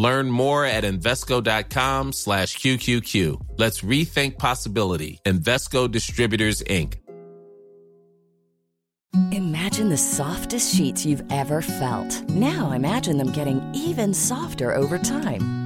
Learn more at Invesco.com slash QQQ. Let's rethink possibility. Invesco Distributors, Inc. Imagine the softest sheets you've ever felt. Now imagine them getting even softer over time.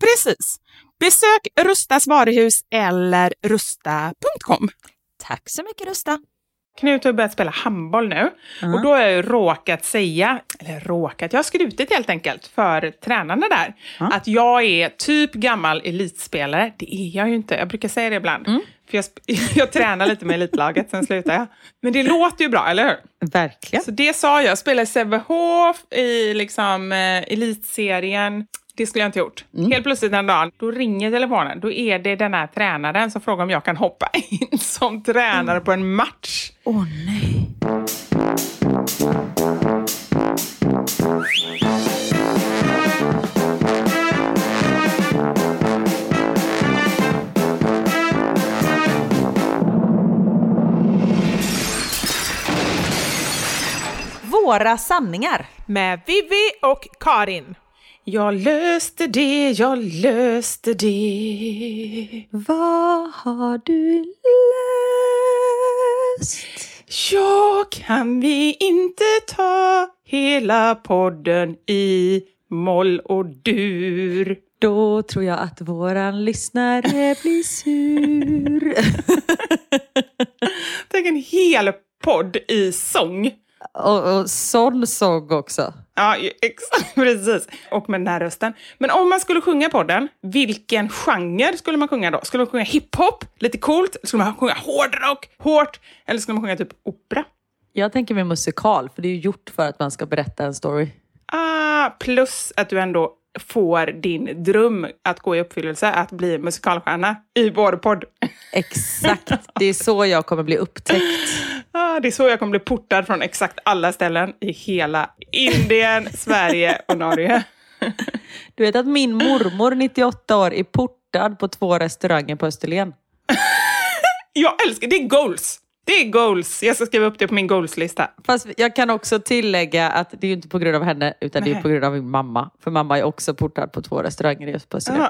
Precis. Besök Rustas varuhus eller rusta.com. Tack så mycket Rusta. Knut har börjat spela handboll nu och då har jag råkat säga, eller råkat, jag har skrutit helt enkelt för tränarna där, att jag är typ gammal elitspelare. Det är jag ju inte, jag brukar säga det ibland. För jag, jag tränar lite med elitlaget, sen slutar jag. Men det låter ju bra, eller hur? Verkligen. Så det sa jag, jag spelade i Sävehof i liksom, eh, elitserien. Det skulle jag inte gjort. Helt plötsligt en dag, då ringer telefonen. Då är det den här tränaren som frågar om jag kan hoppa in som tränare på en match. Åh nej. Våra sanningar. Med Vivi och Karin. Jag löste det, jag löste det. Vad har du läst? Ja, kan vi inte ta hela podden i moll och dur? Då tror jag att våran lyssnare blir sur. Tänk en hel podd i sång. Och, och sån sång också. Ja, exakt, precis. Och med den här rösten. Men om man skulle sjunga podden, vilken genre skulle man sjunga då? Skulle man sjunga hiphop, lite coolt? Skulle man sjunga hårdrock, hårt? Eller skulle man sjunga typ opera? Jag tänker med musikal, för det är ju gjort för att man ska berätta en story. Ah, plus att du ändå får din dröm att gå i uppfyllelse, att bli musikalstjärna i vår podd. Exakt, det är så jag kommer bli upptäckt. Ah, det är så jag kommer bli portad från exakt alla ställen i hela Indien, Sverige och Norge. Du vet att min mormor, 98 år, är portad på två restauranger på Österlen. Jag älskar, det är goals! Det är goals. Jag ska skriva upp det på min goals-lista. Fast jag kan också tillägga att det är inte på grund av henne, utan det är Nej. på grund av min mamma. För mamma är också portad på två restauranger just på Österlen.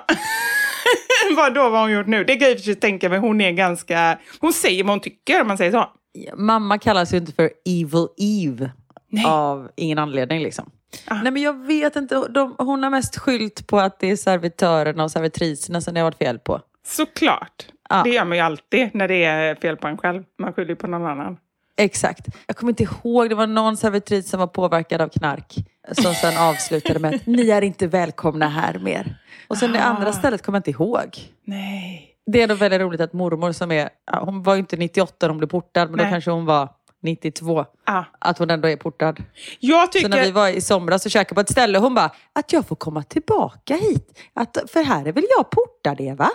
Vad då, vad har hon gjort nu? Det kan jag i och för sig tänka mig. Hon är ganska... Hon säger vad hon tycker, om man säger så. Mamma kallas ju inte för Evil Eve Nej. av ingen anledning liksom. Nej men jag vet inte, de, hon har mest skylt på att det är servitörerna och servitriserna som det har varit fel på. Såklart. Ja. Det gör man ju alltid när det är fel på en själv. Man skyller på någon annan. Exakt. Jag kommer inte ihåg, det var någon servitris som var påverkad av knark. Som sen avslutade med att ni är inte välkomna här mer. Och sen det andra stället kommer jag inte ihåg. Nej. Det är ändå väldigt roligt att mormor som är, hon var ju inte 98 när hon blev portad, men Nej. då kanske hon var 92. Ja. Att hon ändå är portad. Jag Så när vi tycker... var i somras och käkade på ett ställe, hon bara, att jag får komma tillbaka hit. Att, för här är väl jag portad Eva?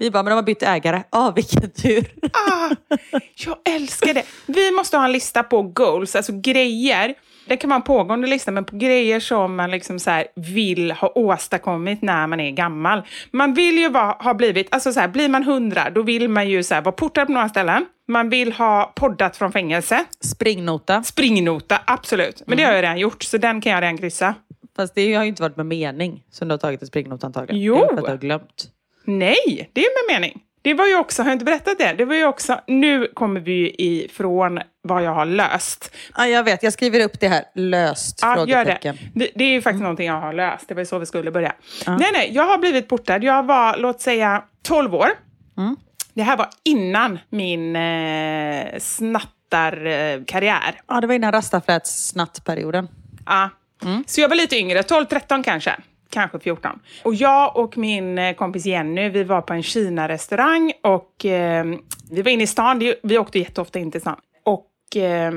Vi bara, men de har bytt ägare. Ja, vilken tur. Ah, jag älskar det. Vi måste ha en lista på goals, alltså grejer. Det kan vara en pågående lista, men på grejer som man liksom så vill ha åstadkommit när man är gammal. Man vill ju vara, ha blivit, alltså så här, blir man hundra, då vill man ju så här, vara portad på några ställen. Man vill ha poddat från fängelse. Springnota. Springnota, absolut. Men det har jag redan gjort, så den kan jag redan kryssa. Fast det har ju inte varit med mening som du har tagit en springnota antagligen. Jo. Det är för att du har glömt. Nej, det är med mening. Det var ju också, har jag inte berättat det? Det var ju också, nu kommer vi ju ifrån vad jag har löst. Ja, jag vet, jag skriver upp det här. Löst? Ja, gör det. det. Det är ju faktiskt någonting jag har löst. Det var ju så vi skulle börja. Nej, nej, jag har blivit portad. Jag var, låt säga, 12 år. Det här var innan min eh, snattarkarriär. Ja, det var innan rastafläts-snattperioden. Ja. Så jag var lite yngre, 12-13 kanske. Kanske 14. Och jag och min eh, kompis Jenny, vi var på en Kina-restaurang och eh, vi var inne i stan. Vi åkte jätteofta in till stan. Och eh,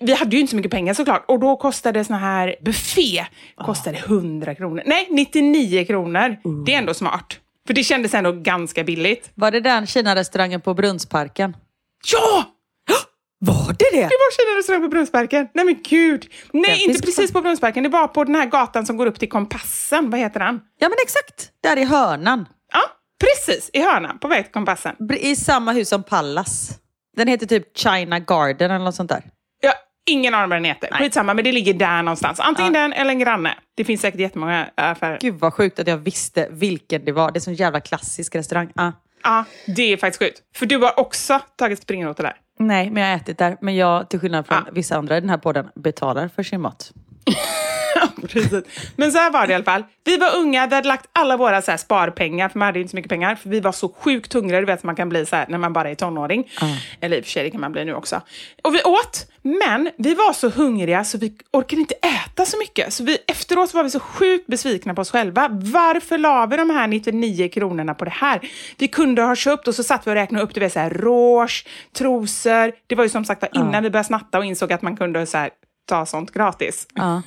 vi hade ju inte så mycket pengar såklart. Och då kostade sån här buffé kostade 100 kronor. Nej, 99 kronor. Det är ändå smart. För det kändes ändå ganska billigt. Var det den Kina-restaurangen på Brunnsparken? Ja! Var det det? Det var Kina-restaurang på Brunnsparken. Nej men gud. Nej, Den inte precis på Brunnsparken. Det var på den här gatan som går upp till Kompassen. Vad heter den? Ja, men exakt. Där i hörnan. Ja, precis. I hörnan, på väg till Kompassen. I samma hus som Pallas. Den heter typ China Garden eller något sånt där. Ja, ingen aning vad den heter. Skitsamma, men det ligger där någonstans. Antingen den eller en granne. Det finns säkert jättemånga affärer. Gud vad sjukt att jag visste vilken det var. Det är sån jävla klassisk restaurang. Ah. Ja, det är faktiskt sjukt. För du har också tagit springnota där. Nej, men jag har ätit där. Men jag, till skillnad från Ah. vissa andra i den här podden, betalar för sin mat. Precis. Men så här var det i alla fall. Vi var unga, vi hade lagt alla våra så sparpengar, för man hade inte så mycket pengar. För vi var så sjukt hungriga, du vet som man kan bli så här när man bara är tonåring. Eller i och för sig, det kan man bli nu också. Och vi åt, men vi var så hungriga så vi orkade inte äta så mycket. Så vi, efteråt var vi så sjukt besvikna på oss själva. Varför la vi de här 99 kronorna på det här? Vi kunde ha köpt och så satt vi och räknade upp, du vet så här rouge, trosor. Det var ju som sagt var innan vi började snatta och insåg att man kunde så här, ta sånt gratis. Ja.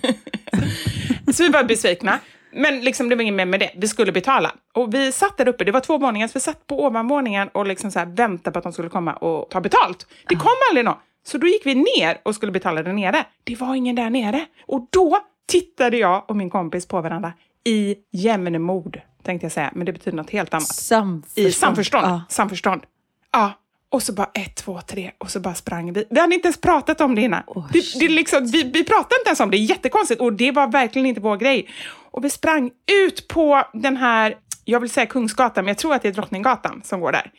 Så vi var besvikna. Men liksom, det var inget mer med det. Vi skulle betala. Och vi satt där uppe, det var två våningar, så vi satt på ovanvåningen och liksom så väntade på att de skulle komma och ta betalt. Det kom aldrig någon. Så då gick vi ner och skulle betala där nere. Det var ingen där nere. Och då tittade jag och min kompis på varandra i jämnmod, tänkte jag säga. Men det betyder något helt annat. Samförstånd. I samförstånd. Ja. Samförstånd. Ja. Och så bara ett, två, tre och så bara sprang vi. Vi hade inte ens pratat om det innan. det, det är liksom, vi, vi pratade inte ens om det, jättekonstigt. Och det var verkligen inte vår grej. Och vi sprang ut på den här, jag vill säga Kungsgatan, men jag tror att det är Drottninggatan som går där.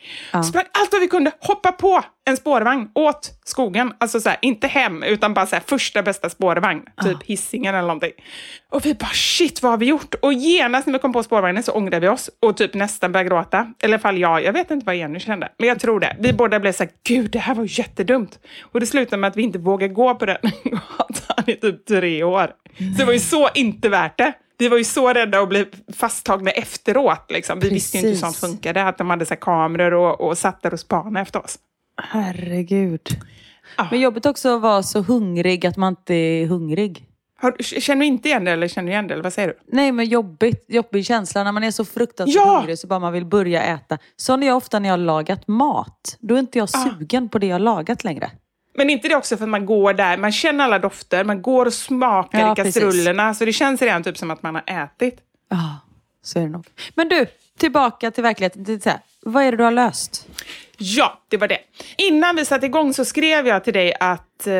Sprang allt vad vi kunde, hoppa på en spårvagn åt skogen. Alltså så här, inte hem, utan bara så här, första bästa spårvagn. Typ Hisingen eller någonting. Och vi bara shit, vad har vi gjort? Och genast när vi kom på spårvagnen så ångrade vi oss och typ nästan började gråta. Eller fall jag, jag vet inte vad Jenny kände. Men jag tror det. Vi båda blev så här, gud det här var jättedumt. Och det slutade med att vi inte vågade gå på den gatan i typ tre år. Så det var ju så inte värt det. Vi var ju så rädda att bli fasttagna efteråt. Liksom. Vi visste ju inte hur Precis. sånt funkade. Att de hade så kameror och, och satt där och spanade efter oss. Herregud. Ja. Men jobbigt också att vara så hungrig att man inte är hungrig. Har, känner du inte igen det eller känner du igen det? Eller vad säger du? Nej, men jobbigt. Jobbig känsla när man är så fruktansvärt Ja! hungrig så bara man vill börja äta. Sån är jag ofta när jag har lagat mat. Då är inte jag sugen på det jag har lagat längre. Men inte det också för att man går där, man känner alla dofter, man går och smakar Ja, i kastrullerna. Så det känns redan typ som att man har ätit. Ja, så är det nog. Men du, tillbaka till verkligheten. Är så här, vad är det du har löst? Ja, det var det. Innan vi satte igång så skrev jag till dig att eh,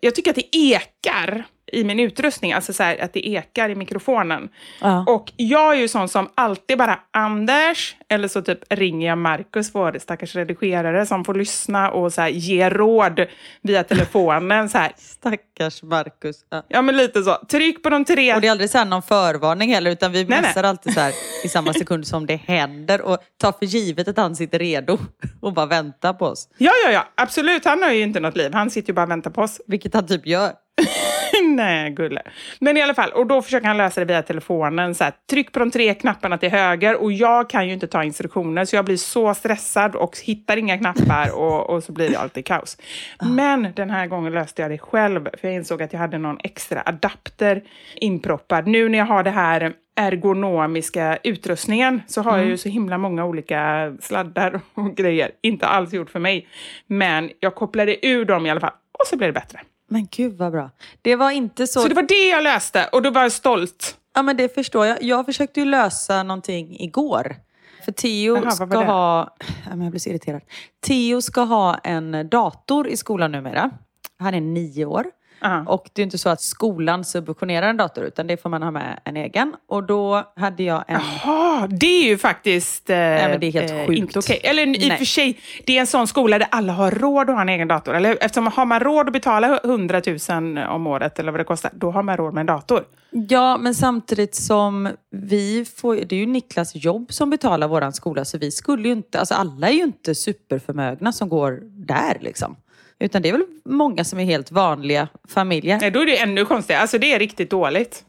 jag tycker att det ekar i min utrustning, alltså så här, att det ekar i mikrofonen. Ja. Och jag är ju sån som alltid bara Anders, eller så typ ringer jag Marcus, vår stackars redigerare, som får lyssna och så här, ge råd via telefonen. Så här. Stackars Marcus. Ja. Ja, men lite så. Tryck på de tre... Och det är aldrig så här någon förvarning heller, utan vi messar alltid så här i samma sekund som det händer och tar för givet att han sitter redo och bara väntar på oss. Ja, ja, ja, absolut. Han har ju inte något liv. Han sitter ju bara och väntar på oss. Vilket han typ gör. Nej, gulle. Men i alla fall, och då försöker han lösa det via telefonen. Så här, tryck på de tre knapparna till höger och jag kan ju inte ta instruktioner så jag blir så stressad och hittar inga knappar och, och så blir det alltid kaos. Men den här gången löste jag det själv för jag insåg att jag hade någon extra adapter inproppad. Nu när jag har det här ergonomiska utrustningen så har jag ju så himla många olika sladdar och grejer. Inte alls gjort för mig. Men jag kopplade ur dem i alla fall och så blev det bättre. Men gud vad bra. Det var inte så... Så det var det jag löste och då var jag stolt. Ja men det förstår jag. Jag försökte ju lösa någonting igår. För Jaha, vad ska det? ha... Ja, men jag blir så irriterad. Theo ska ha en dator i skolan numera. Han är nio år. Ja. Och det är inte så att skolan subventionerar en dator utan det får man ha med en egen. Och då hade jag en... Jaha, det är ju faktiskt eh, men det är helt eh, sjukt. inte okej. Eller i Nej. och för sig, det är en sån skola där alla har råd att ha en egen dator. Eller eftersom har man råd att betala 100 000 om året eller vad det kostar, då har man råd med en dator. Ja, men samtidigt som vi får... Det är ju Niklas jobb som betalar våran skola så vi skulle ju inte... Alltså alla är ju inte superförmögna som går där liksom. Utan det är väl många som är helt vanliga familjer. Nej, då är det ännu konstigare. Alltså det är riktigt dåligt.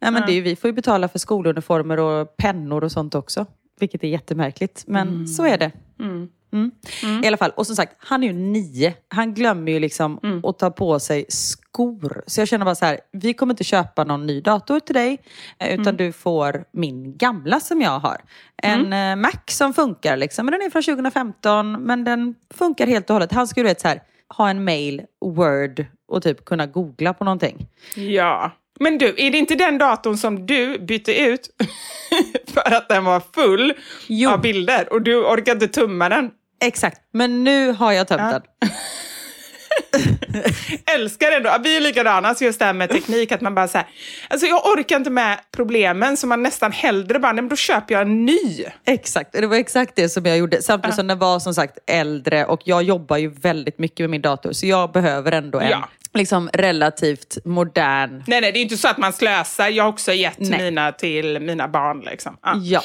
Nej, men det är vi får ju betala för skoluniformer och pennor och sånt också. Vilket är jättemärkligt. Men så är det. Mm. I alla fall, och som sagt, han är ju nio. Han glömmer ju liksom att ta på sig skor. Så jag känner bara så här, vi kommer inte köpa någon ny dator till dig. eh, Utan du får min gamla som jag har. En eh, Mac som funkar liksom. Men den är från 2015. Men den funkar helt och hållet. Han skulle du vet så här, ha en mail, word och typ kunna googla på någonting. Ja. Men du, är det inte den datorn som du bytte ut för att den var full Jo. av bilder och du orkade tumma den? Exakt, men nu har jag tömt den. älskar ändå, vi är likadana, så just det här med teknik, att man bara så här, alltså jag orkar inte med problemen så man nästan hellre bara, nej men då köper jag en ny. Exakt, det var exakt det som jag gjorde. Samtidigt som den var som sagt äldre och jag jobbar ju väldigt mycket med min dator. Så jag behöver ändå en Ja. Liksom, relativt modern... Nej, nej, det är inte så att man slösar. Jag har också gett Nej. mina till mina barn. Liksom. Ja. Ja.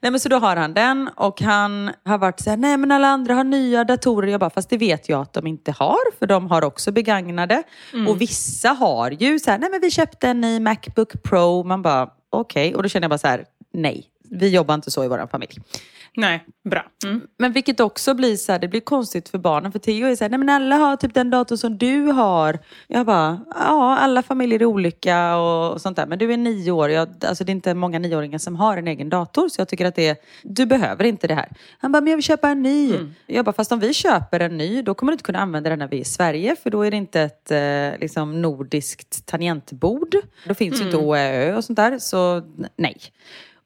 Nej, men så då har han den och han har varit så här, nej men alla andra har nya datorer. Jag bara, fast det vet jag att de inte har, för de har också begagnade. Och vissa har ju så här, nej men vi köpte en ny Macbook Pro. Man bara, okej. Och då känner jag bara så här, nej, vi jobbar inte så i vår familj. Nej, bra. Mm. Men vilket också blir så här, det blir konstigt för barnen. För Theo är så här, nej men alla har typ den dator som du har. Jag bara, ja alla familjer är olika och sånt där. Men du är nio år, jag, alltså det är inte många nioåringar som har en egen dator. Så jag tycker att det är, du behöver inte det här. Han bara, men jag vill köpa en ny. Jag bara, fast om vi köper en ny, då kommer du inte kunna använda den när vi är i Sverige. För då är det inte ett eh, liksom nordiskt tangentbord. Då finns ju inte OÖ och sånt där. Så nej.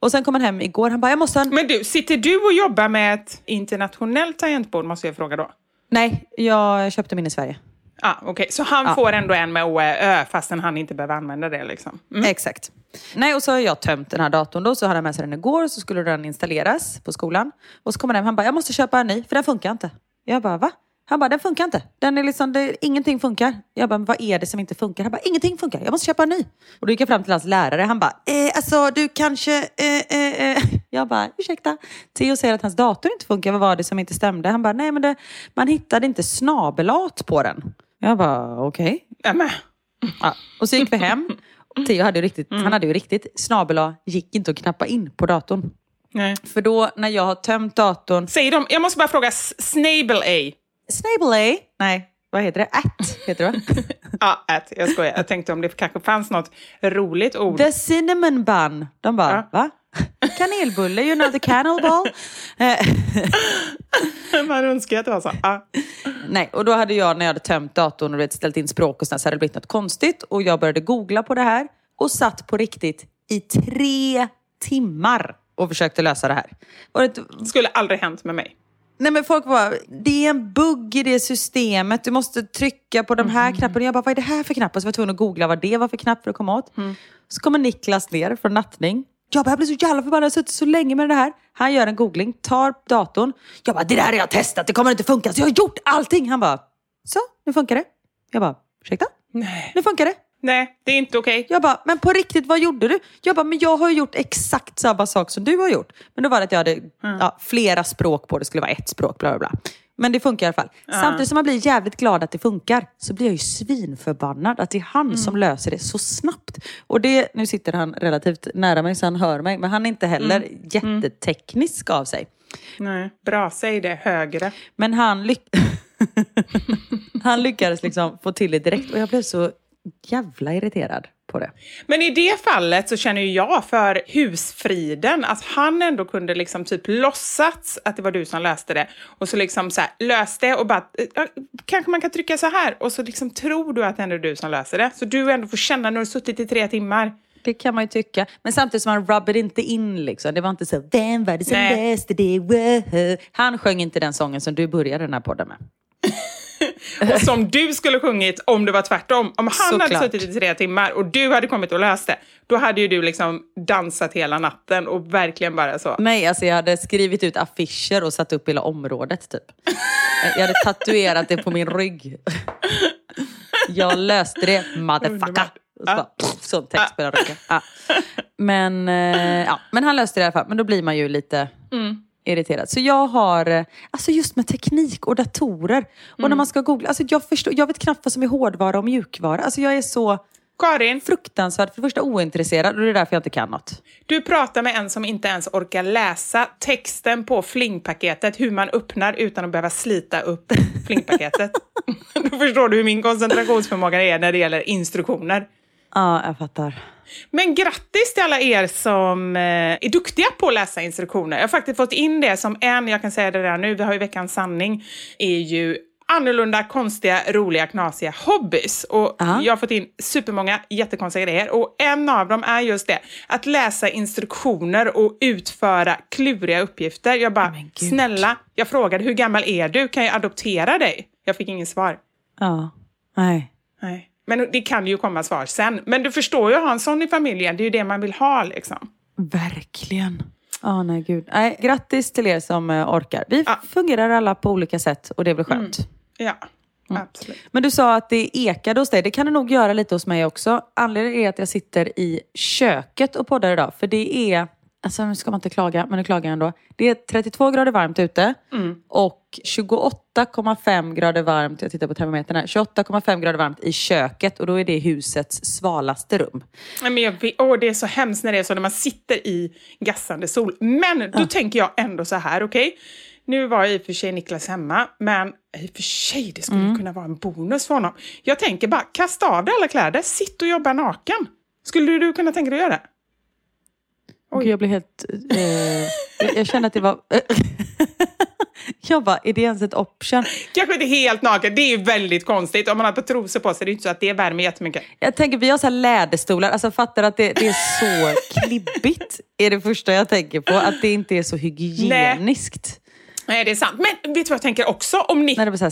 Och sen kom han hem igår, han bara, jag måste ha en Men du, sitter du och jobbar med ett internationellt tangentbord, måste jag fråga då? Nej, jag köpte min i Sverige. Ah, Okej, så han Ja. får ändå en med OÖ fastän han inte behöver använda det? Liksom. Mm. Exakt. Nej, och så har jag tömt den här datorn då, så hade han med sig den igår, så skulle den installeras på skolan. Och så kommer han hem, han bara, jag måste köpa en ny, för den funkar inte. Jag bara, va? Han bara, den funkar inte. Den är liksom, det, ingenting funkar. Jag bara, vad är det som inte funkar? Han bara, ingenting funkar. Jag måste köpa en ny. Och då gick jag fram till hans lärare. Han bara, eh, alltså du kanske... Eh, eh, eh. Jag bara, ursäkta. Theo säger att hans dator inte funkar. Vad var det som inte stämde? Han bara, nej men det, man hittade inte snabelat på den. Jag bara, okej. Nämen. Ja. Och så gick vi hem. Theo hade ju riktigt, Mm. han hade ju riktigt snabel A, gick inte att knappa in på datorn. Nej. För då när jag har tömt datorn, Säger de, jag måste bara fråga, S- Snable A? Snabel A, nej vad heter det? At heter det va? Ja, ät. Jag skojar. Jag tänkte om det kanske fanns något roligt ord. The cinnamon bun. De bara, Ja. va? Kanelbulle, you know the cannibal? Eh, Man önskar att det var så. Ja. Nej, och då hade jag när jag hade tömt datorn och ställt in språk och sånt, så hade det blivit något konstigt. Och jag började googla på det här och satt på riktigt i tre timmar och försökte lösa det här. Och det, Skulle aldrig hänt med mig. Nej men folk bara, det är en bugg i det systemet. Du måste trycka på de här knapparna. Jag bara, vad är det här för knappar? Så var jag tvungen att googla vad det var för knapp för att komma åt. Så kommer Niklas ner från nattning. Jag bara, jag blir så jävla förbannad. Jag har suttit så länge med det här. Han gör en googling, tar datorn. Jag bara, det där har jag testat. Det kommer inte funka. Så jag har gjort allting. Han bara, så, nu funkar det. Jag bara, ursäkta? Nej. Nu funkar det. Nej, det är inte okej. Jag bara, men på riktigt, vad gjorde du? Jag bara, men jag har gjort exakt samma sak som du har gjort. Men då var det att jag hade ja, flera språk på det, skulle vara ett språk, bla bla bla. Men det funkar i alla fall. Samtidigt som man blir jävligt glad att det funkar så blir jag ju svinförbannad att det är han Mm. som löser det så snabbt. Och det, nu sitter han relativt nära mig så han hör mig, men han är inte heller Mm. jätteteknisk av sig. Nej, bra, säg det högre. Men han, lyck han lyckades liksom få till det direkt och jag blev så jävla irriterad på det. Men i det fallet så känner ju jag för husfriden att han ändå kunde liksom typ låtsats att det var du som löste det och så liksom så här, löste det och bara "Ja, kanske man kan trycka så här och så liksom tror du att det ändå är du som löser det. Så du ändå får känna när du suttit i tre timmar. Det kan man ju tycka. Men samtidigt som han rubbade inte in liksom. Det var inte så, vem var det som Nej. läste det? Wow. Han sjöng inte den sången som du började den här podden med. Och som du skulle sjungit om det var tvärtom. Om han hade Såklart. suttit i tre timmar och du hade kommit och löst det, då hade ju du liksom dansat hela natten och verkligen bara så. Nej, alltså jag hade skrivit ut affischer och satt upp hela området typ. Jag hade tatuerat det på min rygg. Jag löste det, motherfucker. Och så bara, pff, sån text. Ja. Men, eh, ja, men han löste det i alla fall. Men då blir man ju lite irriterad. Så jag har, eh, alltså just med teknik och datorer. Och när man ska googla, alltså jag, förstår, jag vet knappt vad som är hårdvara och mjukvara. Alltså jag är så Karin, fruktansvärt, för det första ointresserad och det är därför jag inte kan något. du pratar med en som inte ens orkar läsa texten på flingpaketet, hur man öppnar utan att behöva slita upp flingpaketet. Då förstår du hur min koncentrationsförmåga är när det gäller instruktioner. Ja, jag fattar. Men grattis till alla er som eh, är duktiga på att läsa instruktioner. Jag har faktiskt fått in det som en, jag kan säga det redan nu, vi har ju veckans sanning, är ju annorlunda, konstiga, roliga, knasiga hobbys. Och Aha. jag har fått in supermånga jättekonstiga grejer. Och en av dem är just det, att läsa instruktioner och utföra kluriga uppgifter. Jag bara, gud. snälla, jag frågade hur gammal är du? Kan jag adoptera dig? Jag fick ingen svar. Ja, nej. Nej. Men det kan ju komma svar sen. Men du förstår ju att ha en sån i familjen, det är ju det man vill ha liksom. Verkligen. Ja, nej gud. Nej, grattis till er som eh, orkar. Vi Ja. fungerar alla på olika sätt och det är väl skönt. Ja, absolut. Men du sa att det ekade hos dig. Det kan det nog göra lite hos mig också. Anledningen är att jag sitter i köket och poddar idag. För det är, alltså nu ska man inte klaga, men nu klagar jag ändå. Det är 32 grader varmt ute och 28,5 grader varmt, jag tittar på termometern här, 28,5 grader varmt i köket och då är det husets svalaste rum. Men jag vet, åh, det är så hemskt när det är så när man sitter i gassande sol. Men då tänker jag ändå så här, okej? Nu var i och för sig Niklas hemma, men i och för sig, det skulle kunna vara en bonus för honom. Jag tänker bara, kasta av dig alla kläder, sitt och jobba naken. Skulle du kunna tänka dig att göra det? Gud, jag blev helt... Eh, jag- jag kände att det var... jag bara, är det ens ett option? Kanske inte helt naken, det är ju väldigt konstigt. Om man har ett par trosor på sig, det är inte så att det värmer jättemycket. Jag tänker, vi har så här läderstolar. Alltså fattar att det, det är så klibbigt. är det första jag tänker på. Att det inte är så hygieniskt. Nej, det är sant. Men vet du vad jag tänker också? Om Nick När det var så här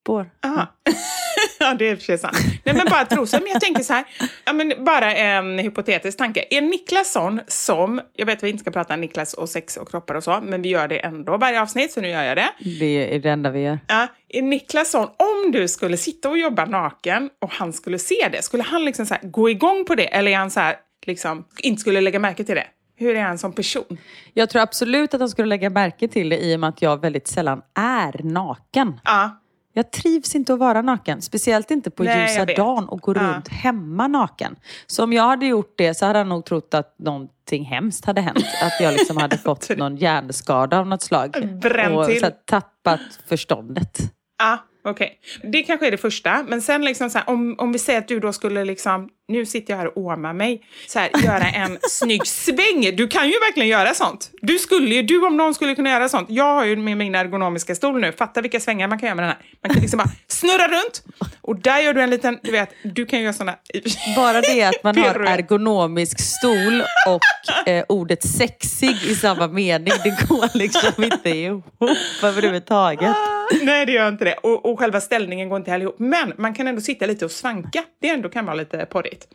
snigelspår. Aha. ja, det är i och för sig sant. Nej, men bara trosor. Men jag tänker så här, ja, men bara en hypotetisk tanke. Är Niklas sån som, jag vet att vi inte ska prata Niklas och sex och kroppar och så, men vi gör det ändå varje avsnitt, så nu gör jag det. Det är det enda vi gör. Ja, är Niklas sån, om du skulle sitta och jobba naken och han skulle se det, skulle han liksom så gå igång på det? Eller är han så här, liksom, inte skulle lägga märke till det? Hur är han som person? Jag tror absolut att han skulle lägga märke till det i och med att jag väldigt sällan är naken. Ja, Jag trivs inte att vara naken. Speciellt inte på Nej, jag ljusa dagen och gå Ja. runt hemma naken. Så om jag hade gjort det så hade han nog trott att någonting hemskt hade hänt. Att jag liksom hade fått någon hjärnskada av något slag. Bränn och till. Så här, tappat förståndet. Ja, okej. Det kanske är det första. Men sen liksom så här, om, om vi säger att du då skulle liksom, nu sitter jag här och åmar mig, så här, göra en snygg sväng. Du kan ju verkligen göra sånt. Du skulle ju, du om någon skulle kunna göra sånt. Jag har ju med min ergonomiska stol nu, fatta vilka svängar man kan göra med den här. Man kan liksom bara snurra runt och där gör du en liten, du vet, du kan göra såna... Bara det att man har ergonomisk stol och eh, ordet sexig i samma mening, det går liksom inte ihop överhuvudtaget. Nej, det gör inte det. Och, och själva ställningen går inte heller ihop. Men man kan ändå sitta lite och svanka. Det ändå kan vara lite poddigt.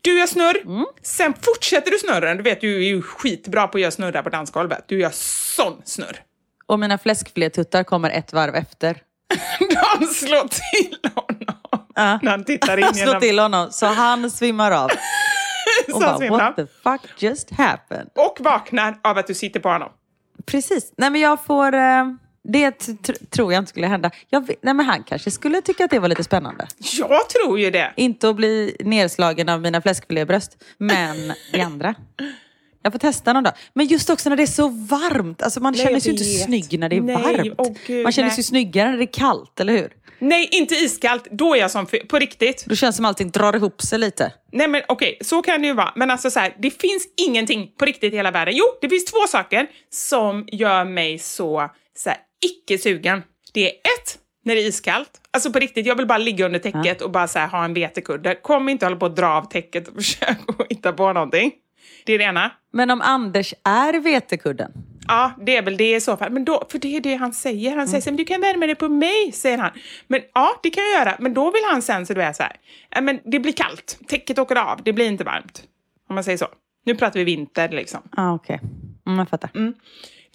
Du gör snurr. Sen fortsätter du snurren. Du vet, du är ju skitbra på att göra snurra på dansgolvet. Du gör sån snurr. Och mina fläskfilétuttar kommer ett varv efter. De slår till honom Ja. när han tittar in Jag slår genom... till honom så han svimmar av. Och bara, svimmar. what the fuck just happened? Och vaknar av att du sitter på honom. Precis. Nej men jag får... Eh, Det tr- tror jag inte skulle hända. Jag nej, men han kanske skulle tycka att det var lite spännande. Jag tror ju det. Inte att bli nedslagen av mina fläskfilébröst, men det andra. Jag får testa någon dag. Men just också när det är så varmt. Alltså man Nej, känner sig ju inte snygg när det är Nej, varmt. åh gud, man känner nej. sig snyggare när det är kallt, eller hur? Nej, inte iskallt. Då är jag som på riktigt. Då känns det som allting drar ihop sig lite. Nej men okej, så kan det ju vara. Men alltså så här, det finns ingenting på riktigt i hela världen. Jo, det finns två saker som gör mig så, så här, icke sugen. Det är ett, när det är iskallt. Alltså på riktigt, jag vill bara ligga under täcket och bara så här, ha en vetekudde. Kom inte hålla på att dra av täcket och försöka att hitta på någonting. Det är det ena. Men om Anders är vetekudden? Ja, det är väl det i så fall. Men då, för det är det han säger. Han säger så men du kan värma dig på mig, säger han. Men ja, det kan jag göra. Men då vill han sen så du är så här, men det blir kallt. Täcket åker av, det blir inte varmt. Om man säger så. Nu pratar vi vinter liksom. Ja, ah, okej. Mm, jag fattar.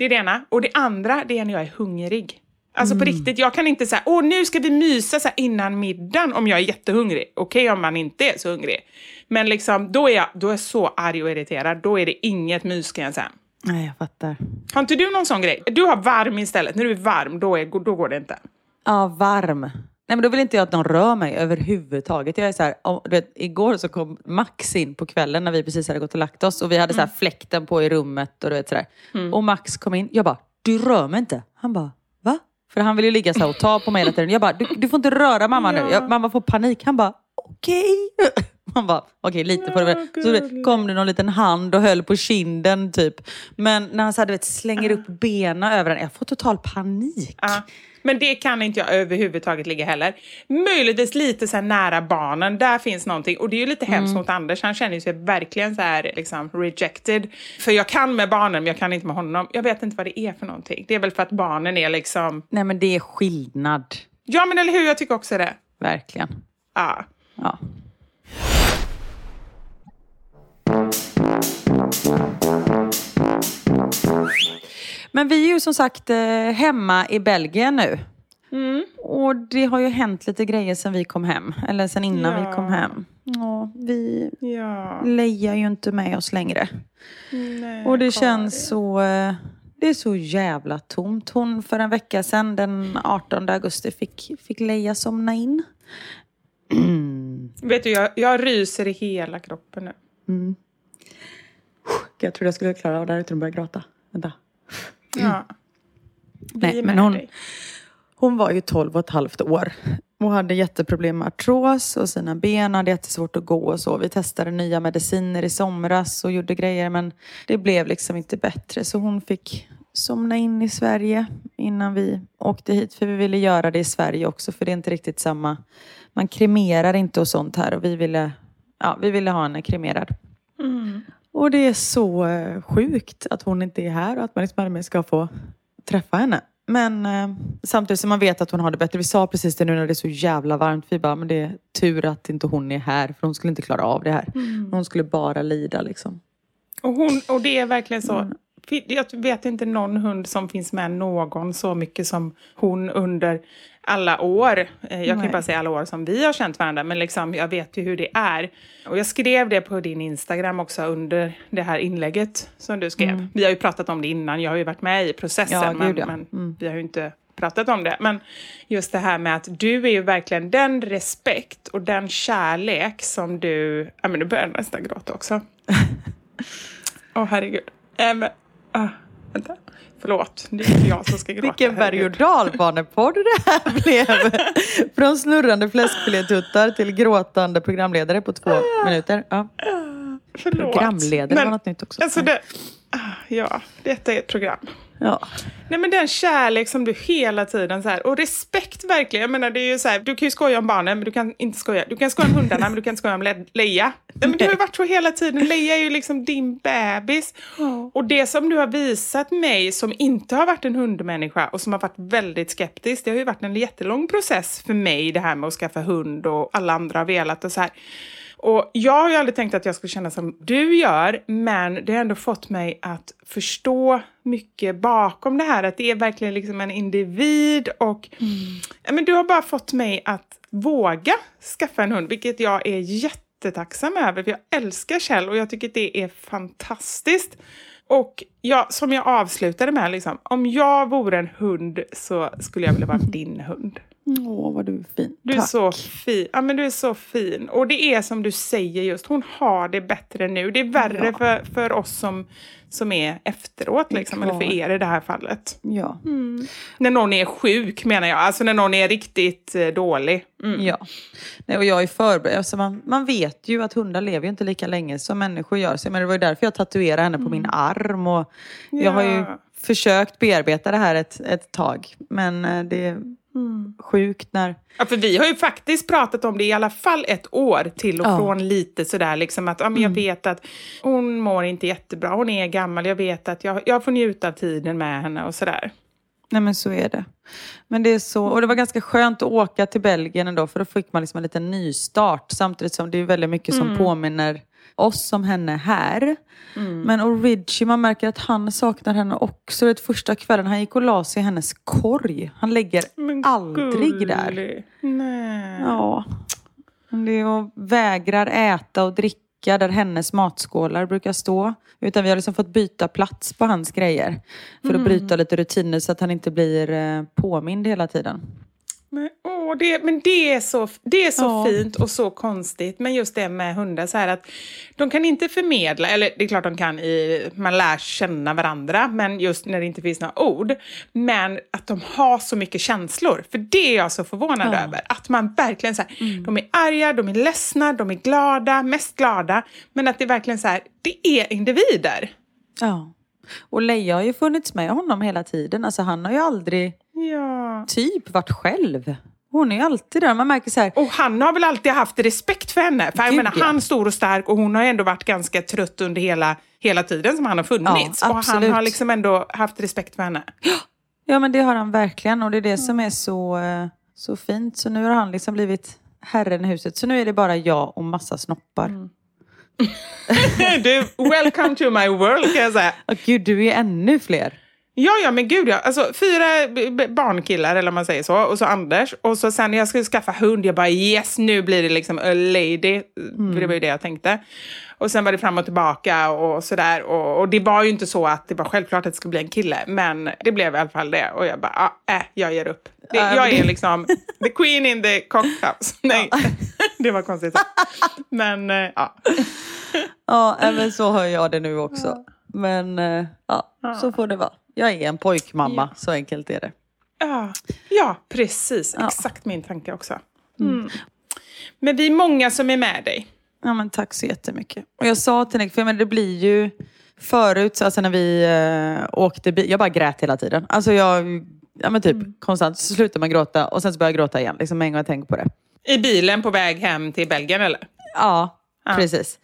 Det är det ena. Och det andra, det är när jag är hungrig. Alltså Mm. på riktigt, jag kan inte säga, åh nu ska vi mysa så innan middagen om jag är jättehungrig. Okej om man inte är så hungrig. Men liksom, då är jag, då är jag så arg och irriterad. Då är det inget mys kan jag säga. Nej, jag fattar. Har inte du någon sån grej? Du har varm istället. När du är varm, då, är, då går det inte. Ja, varm. Nej, men då vill inte jag att någon rör mig överhuvudtaget. Jag är så här, om- du vet, igår så kom Max in på kvällen när vi precis hade gått och lagt oss och vi hade så här fläkten på i rummet och du vet sådär. Och Max kom in, jag bara, du rör mig inte. Han bara, va? För han vill ju ligga så och ta på mig hela tiden. Jag bara, du, du får inte röra mamma nu. Jag, mamma får panik. Han bara, okej. Man bara, okej lite på det. Så du vet, kom det någon liten hand och höll på kinden typ. Men när han så här, du vet, slänger upp benen över den, jag får total panik. Ja. Men det kan inte jag överhuvudtaget ligga heller. Möjligtvis lite så nära barnen, där finns någonting. Och det är ju lite hemskt mot Anders, han känner sig verkligen så här liksom rejected. För jag kan med barnen, men jag kan inte med honom. Jag vet inte vad det är för någonting. Det är väl för att barnen är liksom... Nej men det är skillnad. Ja men eller hur, jag tycker också det. Verkligen. Ja. Ja. Men vi är ju som sagt eh, hemma i Belgien nu. Och det har ju hänt lite grejer sen vi kom hem. Eller sen innan Ja. vi kom hem. Ja, vi Ja. lejar ju inte med oss längre. Nej, Och det känns så... eh, Det är så jävla tomt. Hon för en vecka sedan, den 18 augusti, fick, fick Leia somna in. Vet du, jag, jag ryser i hela kroppen nu. Jag trodde jag skulle klara av det här utan att börja gråta. Vänta. Ja. Nej, Vi är men hon, hon var ju 12 och ett halvt år och hade jätteproblem med artros och sina ben hade jättesvårt att gå och så. Vi testade nya mediciner i somras och gjorde grejer men det blev liksom inte bättre så hon fick somna in i Sverige innan vi åkte hit för vi ville göra det i Sverige också för det är inte riktigt samma. Man kremerar inte och sånt här och vi ville, ja, vi ville ha henne kremerad. Och det är så eh, sjukt att hon inte är här och att man liksom mer ska få träffa henne. Men eh, samtidigt som man vet att hon har det bättre. Vi sa precis det nu när det är så jävla varmt. Vi bara, men det är tur att inte hon är här. För hon skulle inte klara av det här. Hon skulle bara lida liksom. Och, hon, och det är verkligen så. Mm. Jag vet inte någon hund som finns med någon så mycket som hon under alla år. Eh, Jag kan ju bara säga alla år som vi har känt varandra, men liksom, jag vet ju hur det är. Och jag skrev det på din Instagram också under det här inlägget som du skrev. Vi har ju pratat om det innan, jag har ju varit med i processen, Mm. Ja, men, ja. men vi har ju inte pratat om det. Men just det här med att du är ju verkligen den respekt och den kärlek som du... Ja, men nu börjar jag nästan gråta också. Åh herregud. Äh, ah, vänta. Förlåt, det är inte jag som ska gråta. Vilken berg och dalbanepodd det här blev. Från snurrande fläskfilétuttar till gråtande programledare på två minuter. Ja. Förlåt. Programledare Men, var något nytt också. Alltså det, ah, ja, detta är ett program. Ja. Nej men den kärlek som du hela tiden så här, och respekt verkligen. Jag menar det är ju så här, du kan ju skoja om barnen men du kan inte skoja. Du kan skoja om hundarna men du kan inte skoja om Le- Leia. Nej, men det har ju varit så hela tiden. Leia är ju liksom din bebis. Och det som du har visat mig som inte har varit en hundmänniska och som har varit väldigt skeptisk. Det har ju varit en jättelång process för mig det här med att skaffa hund och alla andra har velat och så här. Och jag har ju aldrig tänkt att jag skulle känna som du gör, men det har ändå fått mig att förstå mycket bakom det här. Att det är verkligen liksom en individ och ja, men du har bara fått mig att våga skaffa en hund, vilket jag är jättetacksam över. För jag älskar Kjell och jag tycker att det är fantastiskt. Och ja, som jag avslutade med, liksom, om jag vore en hund så skulle jag vilja vara din hund. Åh, vad du är fin. Du är Tack. så fin. Ja, men du är så fin. Och det är som du säger just, hon har det bättre nu. Det är värre Ja. för, för oss som, som är efteråt, liksom, eller för er i det här fallet. Ja. När någon är sjuk menar jag, alltså när någon är riktigt eh, dålig. Mm. Ja. Nej, och jag är förberedd. Alltså man, man vet ju att hundar lever ju inte lika länge som människor gör. Så, men det var ju därför jag tatuerade henne på min arm. Och Jag har ju Ja. försökt bearbeta det här ett, ett tag. Men eh, det är sjukt när... Ja, för vi har ju faktiskt pratat om det i alla fall ett år till och Ja. från lite sådär liksom att ja, men jag vet att hon mår inte jättebra, hon är gammal, jag vet att jag, jag får njuta av tiden med henne och sådär. Nej men så är det. Men det är så, och det var ganska skönt att åka till Belgien ändå för då fick man liksom en liten nystart samtidigt som det är väldigt mycket som påminner oss om henne här. Men och Ridgie, man märker att han saknar henne också. Det första kvällen han gick och la sig i hennes korg. Han lägger Men aldrig där. Nej. Ja. Det är och vägrar äta och dricka där hennes matskålar brukar stå. Utan vi har liksom fått byta plats på hans grejer. För att bryta lite rutiner så att han inte blir eh, påmind hela tiden. Men, åh, det, men det är så, det är så Ja. fint och så konstigt. Men just det med hundar, så här att de kan inte förmedla, eller det är klart de kan, i, man lär känna varandra, men just när det inte finns några ord. Men att de har så mycket känslor, för det är jag så förvånad Ja. över. Att man verkligen så här, de är arga, de är ledsna, de är glada, mest glada. Men att det är verkligen så här, det är individer. Ja. Och Leia har ju funnits med honom hela tiden. Alltså han har ju aldrig Ja. typ varit själv. Hon är alltid där. Man märker så här. Och han har väl alltid haft respekt för henne. För jag menar, ja. han är stor och stark och hon har ändå varit ganska trött under hela, hela tiden som han har funnits. Ja, och han har liksom ändå haft respekt för henne. Ja men det har han verkligen och det är det som är så, eh, så fint. Så nu har han liksom blivit herren i huset. Så nu är det bara jag och massa snoppar. du, welcome to my world kan jag säga. Åh gud, du är ännu fler. Ja, ja, men gud ja. Alltså, fyra barnkillar, eller om man säger så. Och så Anders. Och så sen när jag skulle skaffa hund, jag bara yes, nu blir det liksom a lady. För det var ju det jag tänkte. Och sen var det fram och tillbaka och sådär. Och, och det var ju inte så att det var självklart att det skulle bli en kille. Men det blev i alla fall det. Och jag bara, ah, äh, jag ger upp. Det, Ja, jag är liksom the queen in the cockhouse. Nej, det var konstigt. Men eh, ja. Ja, äh, men så har jag det nu också. Men eh, ja, så får det vara. Jag är en pojkmamma, så enkelt är det. Ja, ja precis. Ja. Exakt min tanke också. Mm. Men vi är många som är med dig. Ja, men tack så jättemycket. Och jag sa till Nick, för menar, det blir ju förut, så alltså när vi eh, åkte bil, jag bara grät hela tiden. Alltså jag, ja men typ konstant, så slutar man gråta och sen så börjar jag gråta igen, liksom en gång jag tänker på det. I bilen på väg hem till Belgien eller? Ja, precis.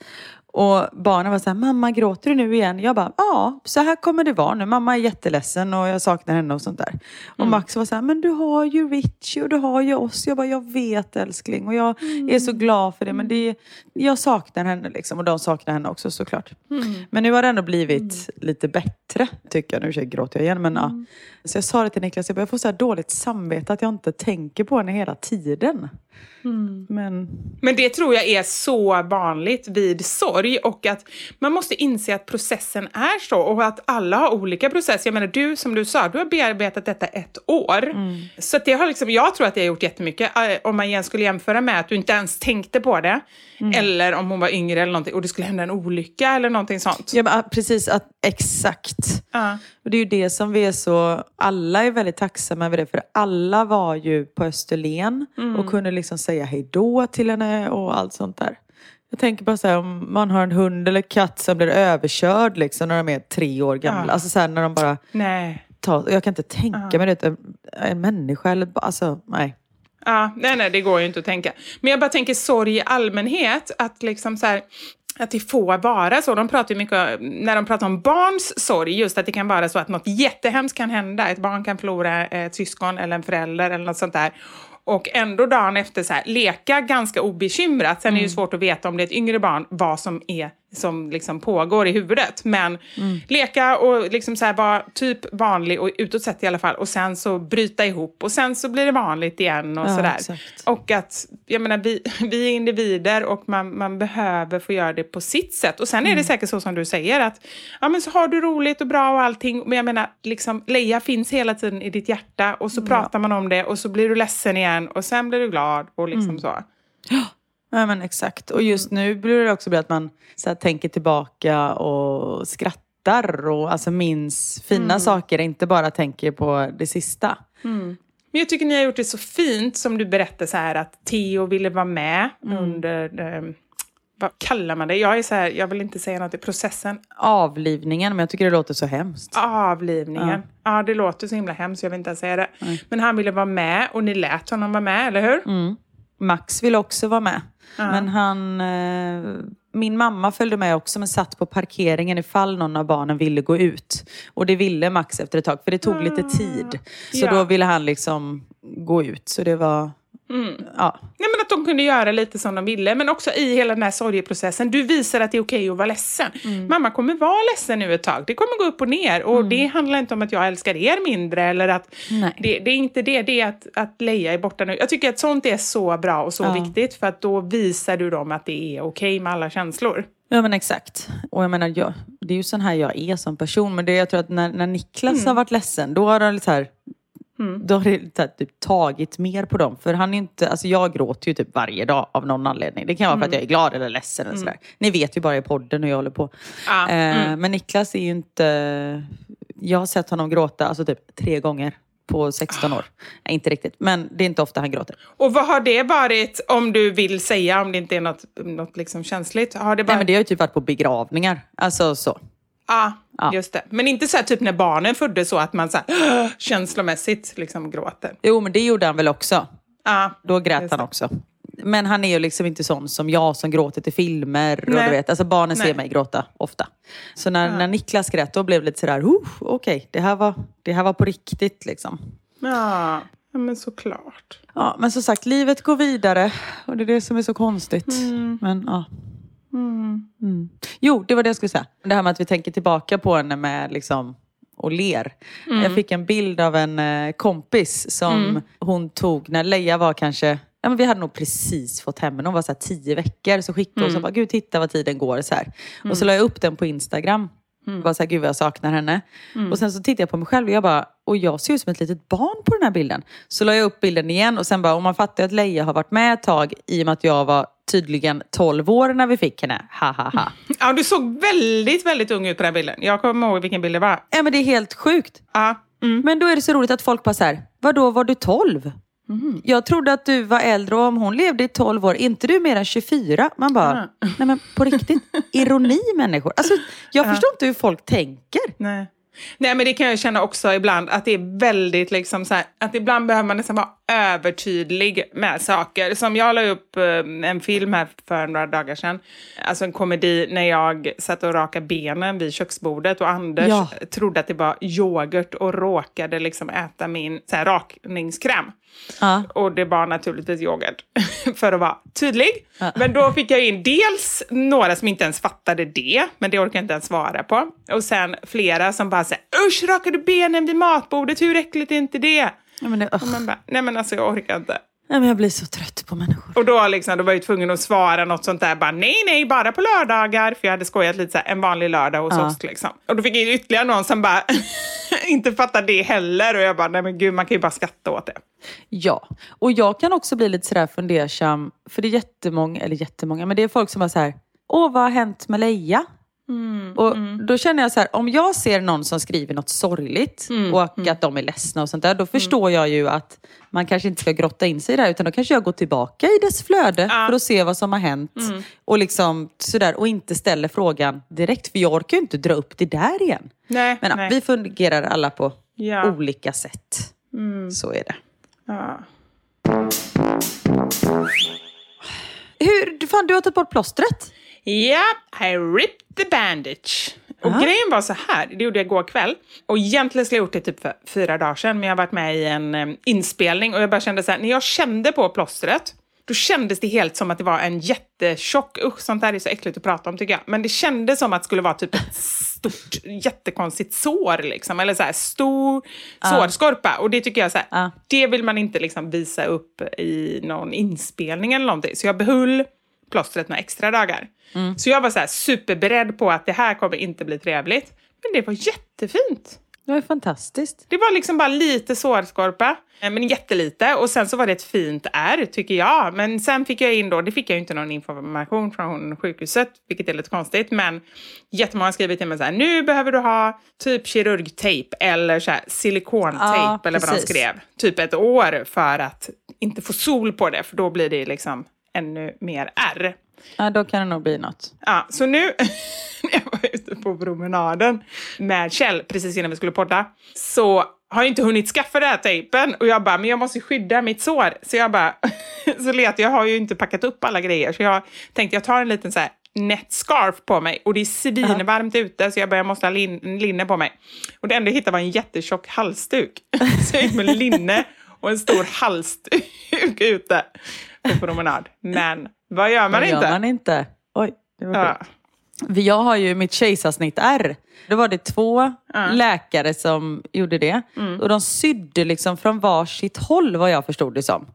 Och barnen var så här, mamma gråter du nu igen? Jag bara, ja, så här kommer det vara nu. Mamma är jätteledsen och jag saknar henne och sånt där. Och Max var så här, men du har ju Richie och du har ju oss. Jag bara, jag vet älskling och jag är så glad för det. Men det, jag saknar henne liksom och de saknar henne också såklart. Men nu har det ändå blivit lite bättre, tycker jag. Nu gråter jag igen, men ja. Så jag sa det till Niklas, jag, bara, jag får så dåligt samvete att jag inte tänker på henne hela tiden. Men Men det tror jag är så vanligt vid sorg och att man måste inse att processen är så och att alla har olika processer. Jag menar, du som du sa, du har bearbetat detta ett år. Så att det har liksom, jag tror att det har gjort jättemycket. Eh, Om man igen skulle jämföra med att du inte ens tänkte på det, eller om hon var yngre eller någonting och det skulle hända en olycka eller någonting sånt. Ja, ah, precis, att, exakt. Ja. Och det är ju det som vi är så, alla är väldigt tacksamma över det, för alla var ju på Österlen och kunde liksom säga hej då till henne och allt sånt där. Jag tänker bara så här, om man har en hund eller katt som blir överkörd liksom när de är tre år gamla. Ja. Alltså så här, när de bara Nej. tar, jag kan inte tänka mig det, en, en människa eller alltså nej. Ja, nej, nej, det går ju inte att tänka. Men jag bara tänker sorg i allmänhet, att liksom så här, att det får vara så. De pratar ju mycket, när de pratar om barns sorg, just att det kan vara så att något jättehemskt kan hända. Ett barn kan förlora ett syskon eller en förälder eller något sånt där. Och ändå dagen efter så här, leka ganska obekymrat. Sen är det ju svårt att veta om det är ett yngre barn vad som är som liksom pågår i huvudet. Men leka och liksom så vara typ vanlig, och utåt sett i alla fall, och sen så bryta ihop och sen så blir det vanligt igen och Ja, sådär. exakt. Och att, jag menar, vi, vi är individer och man, man behöver få göra det på sitt sätt. Och sen är det säkert så som du säger att ja, men så har du roligt och bra och allting. Men jag menar, liksom, Leia finns hela tiden i ditt hjärta och så pratar man om det och så blir du ledsen igen och sen blir du glad och liksom så. Ja men exakt. Och just nu blir det också bli att man så här, tänker tillbaka och skrattar och alltså minns fina saker, inte bara tänker på det sista. Men jag tycker ni har gjort det så fint som du berättade så här att Theo ville vara med under, eh, vad kallar man det? Jag är så här, jag vill inte säga något i processen. Avlivningen, men jag tycker det låter så hemskt. Avlivningen. Ja. det låter så himla hemskt, jag vill inte ens säga det. Men han ville vara med och ni lät honom vara med, eller hur? Max ville också vara med. Men han... Eh, min mamma följde med också men satt på parkeringen ifall någon av barnen ville gå ut. Och det ville Max efter ett tag för det tog lite tid. Så Ja. då ville han liksom gå ut. Så det var... Ja. Nej, men att de kunde göra lite som de ville, men också i hela den här sorgeprocessen. Du visar att det är okej att vara ledsen. Mamma kommer vara ledsen nu ett tag. Det kommer gå upp och ner. Och det handlar inte om att jag älskar er mindre. Eller att det, det är inte det. Det är att, att Leia är borta nu. Jag tycker att sånt är så bra och så Ja. viktigt. För att då visar du dem att det är okej med alla känslor. Ja men exakt. Och jag menar, jag, det är ju sån här jag är som person. Men det, jag tror att när, när Niklas har varit ledsen, då har det lite så här, då har det här, typ, tagit mer på dem. För han är inte, alltså jag gråter ju typ varje dag av någon anledning. Det kan vara för att jag är glad eller ledsen. Eller sådär. Ni vet ju bara i podden hur jag håller på. Ja, Eh, Men Niklas är ju inte... Jag har sett honom gråta alltså typ tre gånger på 16 år. Nej, inte riktigt, men det är inte ofta han gråter. Och vad har det varit, om du vill säga, om det inte är något, något liksom känsligt? Har det Nej, varit... men det har ju typ varit på begravningar. Alltså så. Ja, Ja. just det. Men inte så här, typ när barnen föddes så att man så här, känslomässigt liksom gråter. Jo, men det gjorde han väl också. Ja, Då grät han också. Men han är ju liksom inte sån som jag som gråter till filmer. Och du vet, alltså barnen Nej. ser mig gråta ofta. Så när, när Niklas grät då blev det lite sådär, okej, det, här var, det här var på riktigt liksom. ja, ja men såklart. Ja, men som sagt, livet går vidare. Och det är det som är så konstigt. Mm. Men ja. Mm. Jo, det var det jag skulle säga. Det här med att vi tänker tillbaka på henne med liksom och ler. Mm. Jag fick en bild av en eh, kompis som hon tog när Leia var kanske Ja, men vi hade nog precis fått hem henne. Hon var så tio veckor. Så skickade hon så bara, gud titta vad tiden går. Så här. Och så la jag upp den på Instagram. Bara så här, gud vad jag saknar henne. Och sen så tittade jag på mig själv och jag bara, och jag ser ut som ett litet barn på den här bilden. Så la jag upp bilden igen och sen bara, och man fattar ju att Leia har varit med ett tag i och med att jag var tydligen 12 år när vi fick henne. Ha ha ha. Ja, du såg väldigt, väldigt ung ut på den bilden. Jag kommer ihåg vilken bild det var. Ja men det är helt sjukt. Ja, mm. Men då är det så roligt att folk bara så här, vadå var du 12? Jag trodde att du var äldre och om hon levde i 12 år, inte du mer än 24? Man bara, nej men på riktigt, ironi människor. Alltså, jag förstår inte hur folk tänker. Nej. Nej, men det kan jag känna också ibland, att det är väldigt liksom så här, att ibland behöver man nästan vara övertydlig med saker. Som jag la upp eh, en film här för några dagar sedan, alltså en komedi när jag satt och rakade benen vid köksbordet och Anders Ja. trodde att det var yoghurt och råkade liksom äta min så här, rakningskräm. Ja. Och det var naturligtvis yoghurt, för att vara tydlig. Men då fick jag in dels några som inte ens fattade det, men det orkar jag inte ens svara på. Och sen flera som bara säger usch, rakar du benen vid matbordet? Hur äckligt är inte det? Ja, men det Och man bara, nej men alltså jag orkar inte. Nej, men jag blir så trött på människor. Och då, liksom, då var jag tvungen att svara något sånt där, bara nej, nej, bara på lördagar. För jag hade skojat lite så här, en vanlig lördag hos Ja. oss. Liksom. Och då fick jag ytterligare någon som bara inte fattar det heller. Och jag bara, nej men gud, man kan ju bara skratta åt det. Ja, och jag kan också bli lite sådär fundersam, för det är jättemånga, eller jättemånga, men det är folk som bara så här, åh vad har hänt med Leia? Och då känner jag så här, om jag ser någon som skriver något sorgligt och att de är ledsna och sånt där, då förstår jag ju att man kanske inte ska grotta in sig i det här, utan då kanske jag går tillbaka i dess flöde för att se vad som har hänt. Och liksom sådär, och inte ställer frågan direkt, för jag orkar ju inte dra upp det där igen. Nej, Men nej. vi fungerar alla på Ja. olika sätt. Så är det. Ja. Hur, fan, du har tagit bort plåstret? Ja, I ripped the bandage. Och grejen var så här, det gjorde jag igår kväll. Och egentligen skulle jag gjort det typ för fyra dagar sedan, men jag har varit med i en eh, inspelning och jag bara kände så här, när jag kände på plåstret då kändes det helt som att det var en jättetjock, usch sånt där är så äckligt att prata om tycker jag, men det kändes som att det skulle vara typ ett stort jättekonstigt sår liksom, eller så här stor sårskorpa och det tycker jag så här, Ja. det vill man inte liksom visa upp i någon inspelning eller någonting. Så jag behöll plåstret några extra dagar. Så jag var så här superberedd på att det här kommer inte bli trevligt. Men det var jättefint. Det var fantastiskt. Det var liksom bara lite sårskorpa, eh, men jättelite. Och sen så var det ett fint ärr, tycker jag. Men sen fick jag in då, det fick jag ju inte någon information från sjukhuset, vilket är lite konstigt. Men jättemånga skriver till mig så här, nu behöver du ha typ kirurgtejp eller så här silikontejp Ja, eller vad de precis. skrev. Typ ett år för att inte få sol på det, för då blir det liksom ännu mer ärr. Ja, då kan det nog bli något. Ja, så nu när jag var ute på promenaden med Kjell precis innan vi skulle podda så har jag inte hunnit skaffa den här tejpen och jag bara, men jag måste skydda mitt sår. Så jag bara, så letar jag har ju inte packat upp alla grejer så jag tänkte jag tar en liten så här nätt scarf på mig och det är svinvarmt ute så jag bara, jag måste ha lin, linne på mig. Och det enda jag hittade var en jättetjock halsduk. Så jag gick med linne och en stor halsduk ute på promenad. Men vad gör man Det inte? gör man inte. Oj, det var Ja. Jag har ju mitt kejsarsnitt R. Då var det två läkare som gjorde det. Mm. Och de sydde liksom från varsitt håll vad jag förstod det som.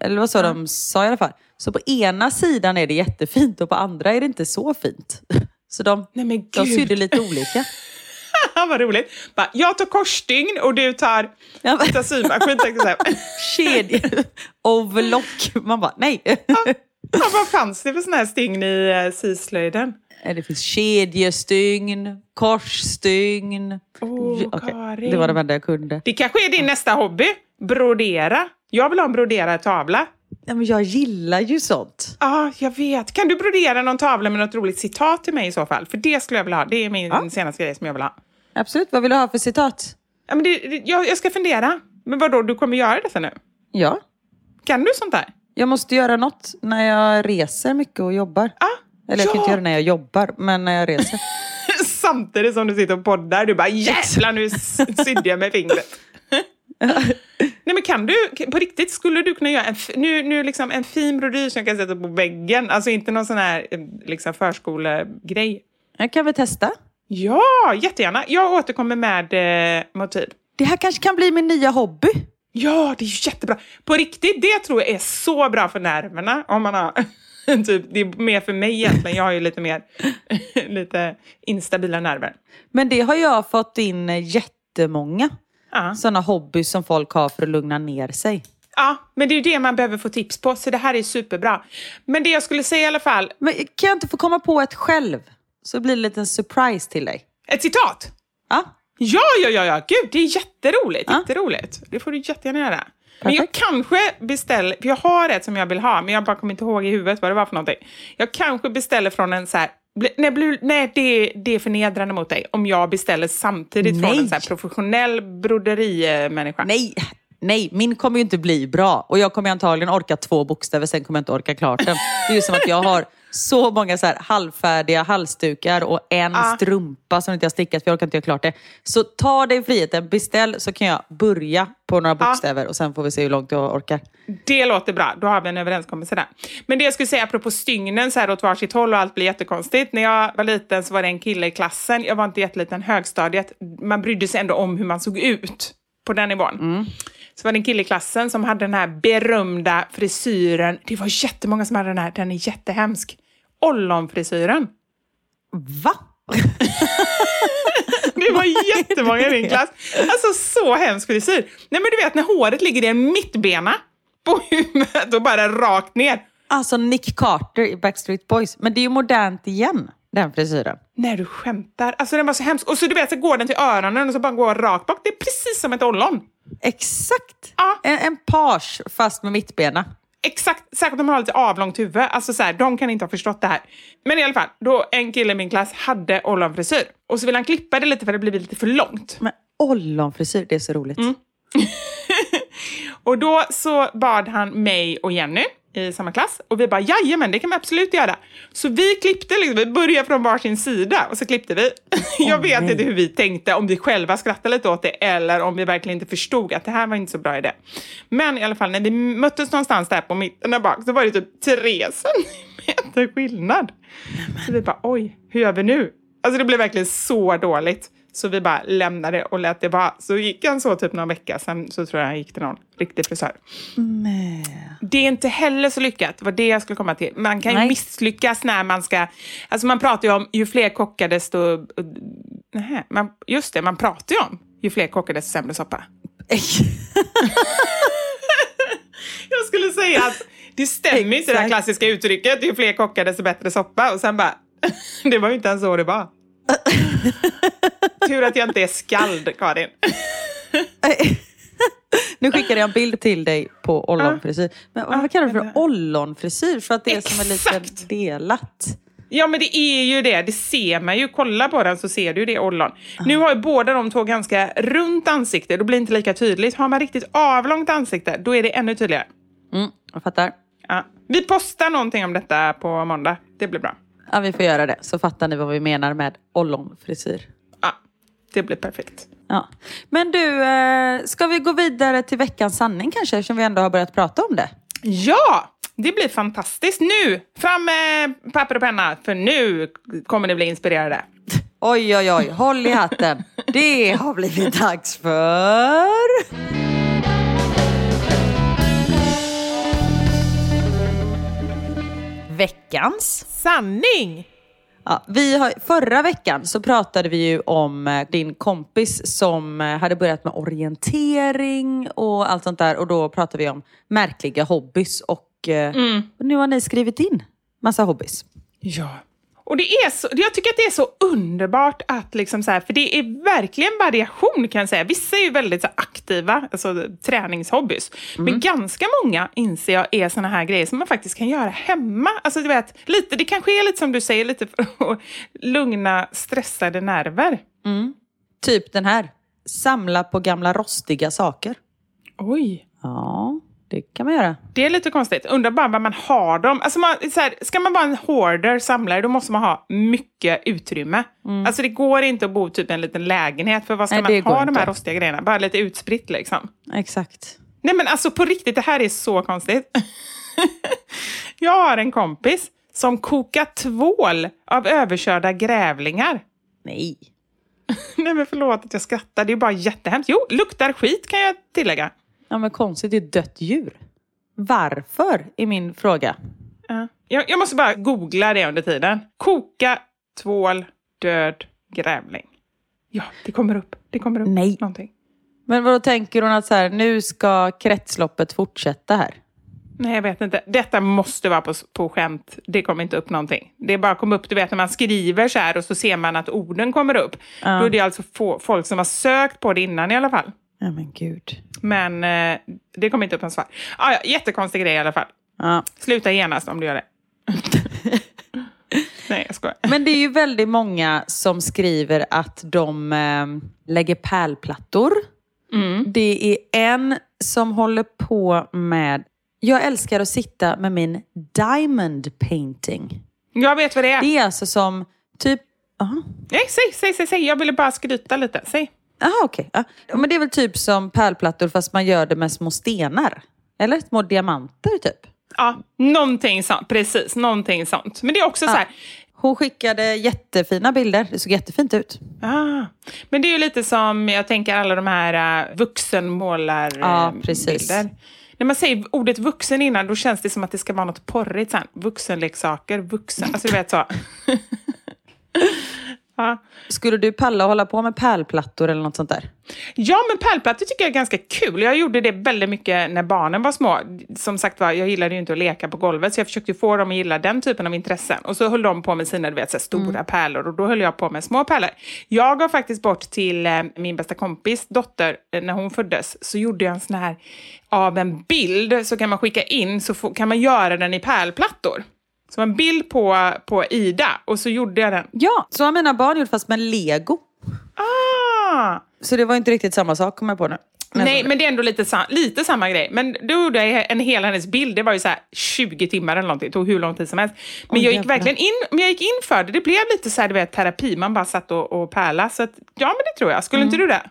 Eller vad så de sa i alla fall. Så på ena sidan är det jättefint och på andra är det inte så fint. Så de, Nej de sydde lite olika. vad roligt. Bara, jag tar korsstygn och du tar, Ja, men- tar symaskin. Kedja, overlock. Man bara, nej. Ja, vad fanns det för såna här stygn i uh, syslöjden? Det finns kedjestygn, korsstygn. Okej, Karin. Det var det enda jag kunde. Det kanske är din nästa hobby? Brodera. Jag vill ha en broderad tavla. Ja, men jag gillar ju sånt. Ja, jag vet. Kan du brodera någon tavla med något roligt citat till mig i så fall? För det skulle jag vilja ha. Det är min senaste grej som jag vill ha. Absolut. Vad vill du ha för citat? Ja, men det, det, jag, jag ska fundera. Men vadå, du kommer göra detta nu? Ja. Kan du sånt där? Jag måste göra något när jag reser mycket och jobbar. Ja. Eller jag kan ja. inte göra det när jag jobbar, men när jag reser. Samtidigt som du sitter och poddar. Du bara jävlar nu sydde jag med fingret. Nej men kan du, på riktigt, skulle du kunna göra en, nu, nu liksom en fin brodyr som jag kan sätta på väggen? Alltså inte någon sån här eh, liksom förskolegrej. Jag kan väl testa. Ja, jättegärna. Jag återkommer med eh, motiv. Det här kanske kan bli min nya hobby. Ja, det är ju jättebra. På riktigt, det tror jag är så bra för nerverna. Om man har, typ, det är mer för mig egentligen. Jag har ju lite mer lite instabila nerver. Men det har jag fått in jättemånga Ja. sådana hobbys som folk har för att lugna ner sig. Ja, men det är ju det man behöver få tips på, så det här är superbra. Men det jag skulle säga i alla fall, Men kan jag inte få komma på ett själv? Så blir det en liten surprise till dig. ett citat. Ja, Ja, ja, ja, ja, gud, det är jätteroligt, Ja. jätteroligt. Det får du jättegärna göra. Men jag Perfekt. kanske beställer, för jag har ett som jag vill ha, men jag bara kommer inte ihåg i huvudet vad det var för någonting. Jag kanske beställer från en så här, nej, nej det, det är förnedrande mot dig om jag beställer samtidigt från Nej. en så här professionell broderimänniska. nej, nej, min kommer ju inte bli bra. Och jag kommer antagligen orka två bokstäver, sen kommer jag inte orka klart den. Det är ju som att jag har så många så här halvfärdiga halsdukar och en Ja. strumpa som inte jag stickat för jag orkar inte göra klart det. Så ta dig friheten, beställ så kan jag börja på några bokstäver och sen får vi se hur långt jag orkar. Det låter bra, då har vi en överenskommelse där. Men det jag skulle säga apropå stygnen så här åt varsitt håll och allt blir jättekonstigt. När jag var liten så var det en kille i klassen, jag var inte jätteliten, högstadiet. Man brydde sig ändå om hur man såg ut på den nivån. Så var det en kille i klassen som hade den här berömda frisyren. Det var jättemånga som hade den här, den är jättehemsk. Ollonfrisyren. Va? Det var jättemånga i din klass. Alltså så hemsk frisyr. Nej men du vet när håret ligger i en mittbena på huvudet och bara rakt ner. Alltså Nick Carter i Backstreet Boys. Men det är ju modernt igen, den frisyren. Nej, du skämtar. Alltså den var så hemsk. Och så du vet, så går den till öronen och så bara går rakt bak. Det är precis som ett ollon. Exakt! Ja. En, en page fast med mittbena. Exakt, särskilt om man har lite avlångt huvud. Alltså så här, de kan inte ha förstått det här. Men i alla fall, då en kille i min klass hade ollonfrisyr. Och så vill han klippa det lite för det blir lite för långt. Men ollonfrisyr, det är så roligt. Och då så bad han mig och Jenny i samma klass och vi bara jajamän, det kan vi absolut göra. Så vi klippte, liksom, vi började från varsin sida och så klippte vi. Jag vet nej. inte hur vi tänkte, om vi själva skrattade lite åt det eller om vi verkligen inte förstod att det här var inte så bra idé. Men i alla fall när vi möttes någonstans där på mitten där bak så var det typ tre centimeter skillnad. Så vi bara oj, hur gör vi nu? Alltså det blev verkligen så dåligt. Så vi bara lämnade och lät det vara. Så gick han så typ någon vecka, sen så tror jag han gick till någon riktig frisör. Det är inte heller så lyckat, det var det jag skulle komma till. Man kan ju Nej. misslyckas när man ska... Alltså man pratar ju om ju fler kockar desto... Nej, man, just det, man pratar ju om ju fler kockar desto sämre soppa. Jag skulle säga att det stämmer inte det här klassiska uttrycket, ju fler kockar desto bättre soppa. Och sen bara, det var ju inte ens så det var. Tur att jag inte är skald, Karin. Nu skickade jag en bild till dig på ollonfrisyr. Men vad kallar du för ollonfrisyr? För att det är som är lite Exakt. delat. Ja, men det är ju det. Det ser man ju. Kolla på den så ser du det ollon. Nu har ju båda de två ganska runt ansikte. Då blir det inte lika tydligt. Har man riktigt avlångt ansikte, då är det ännu tydligare. Mm, jag fattar. Ja. Vi postar någonting om detta på måndag. Det blir bra. Ja, vi får göra det. Så fattar ni vad vi menar med ollonfrisyr. Det blir perfekt. Ja. Men du, eh, ska vi gå vidare till veckans sanning kanske? Eftersom vi ändå har börjat prata om det. Ja, det blir fantastiskt. Nu, fram med papper och penna, för nu kommer ni bli inspirerade. Oj, oj, oj. Håll i hatten. Det har blivit dags för... Veckans. Sanning! Ja, vi har, förra veckan så pratade vi ju om eh, din kompis som eh, hade börjat med orientering och allt sånt där. Och då pratade vi om märkliga hobbys och eh, och nu har ni skrivit in massa hobbys. Ja. Och det är så, jag tycker att det är så underbart att liksom så här, för det är verkligen variation kan jag säga. Vissa är ju väldigt så aktiva, alltså träningshobbys. Men ganska många inser jag är såna här grejer som man faktiskt kan göra hemma. Alltså du vet, lite, det kanske är lite som du säger, lite för att lugna stressade nerver. Typ den här. Samla på gamla rostiga saker. Oj. Ja, det kan man göra. Det är lite konstigt. Undrar bara var man har dem. Alltså man, så här, ska man vara en hoarder, samlare, då måste man ha mycket utrymme. Alltså det går inte att bo typ i en liten lägenhet, för vad ska Nej, man ha de här rostiga grejerna? Bara lite utspritt liksom. Exakt. Nej men alltså på riktigt, det här är så konstigt. Jag har en kompis som kokar tvål av överkörda grävlingar. Nej. Nej men förlåt att jag skrattar, det är bara jättehemskt. Jo, luktar skit kan jag tillägga. Ja men konstigt, det är ett dött djur. Varför? Är min fråga. Ja. Jag, jag måste bara googla det under tiden. Koka, tvål, död, grävling. Ja, det kommer upp. Det kommer upp Nej. någonting. Men vad tänker hon att så här, nu ska kretsloppet fortsätta här? Nej, jag vet inte. Detta måste vara på, på skämt. Det kommer inte upp någonting. Det bara kom upp, du vet när man skriver så här och så ser man att orden kommer upp. Då är det alltså få, folk som har sökt på det innan i alla fall. Ja men gud. Men eh, det kommer inte upp något svar. Ah, ja, jättekonstig grej i alla fall. Ja. Sluta genast om du gör det. Nej, jag skojar. Men det är ju väldigt många som skriver att de eh, lägger pärlplattor. Det är en som håller på med... Jag älskar att sitta med min diamond painting. Jag vet vad det är. Det är alltså som typ... Aha. Nej, säg, säg, säg, säg. Jag ville bara skryta lite. Säg. Jaha, okej. Ja. Men det är väl typ som pärlplattor fast man gör det med små stenar? Eller små diamanter typ? Ja, någonting sånt. Precis, någonting sånt. Men det är också så här... Hon skickade jättefina bilder. Det såg jättefint ut. Ah, men det är ju lite som, jag tänker alla de här uh, vuxenmålar Ja, eh, precis. bilder. När man säger ordet vuxen innan, då känns det som att det ska vara något porrigt. Sen. Vuxenleksaker, vuxen, alltså du vet så. ja. Skulle du palla och hålla på med pärlplattor eller något sånt där? ja, men pärlplattor tycker jag är ganska kul. Jag gjorde det väldigt mycket när barnen var små. Som sagt var, jag gillade ju inte att leka på golvet, så jag försökte få dem att gilla den typen av intressen. Och så höll de på med sina du vet, så stora pärlor och då höll jag på med små pärlor. Jag gav faktiskt bort till eh, min bästa kompis dotter, eh, när hon föddes, så gjorde jag en sån här, av en bild, så kan man skicka in, så får, kan man göra den i pärlplattor. Så en bild på, på Ida, och så gjorde jag den. Ja, så har mina barn gjort fast med lego. Ah! Så det var inte riktigt samma sak kom jag på nu. Nej, men det är ändå lite, sa- lite samma grej. Men då gjorde jag en hela hennes bild. Det var ju så här 20 timmar eller någonting. Det tog hur lång tid som helst. Men Oj, jag gick verkligen in, men jag gick in för det. Det blev lite så här, du vet, terapi. Man bara satt och, och pärlade. Så att, ja, men det tror jag. Skulle inte du det?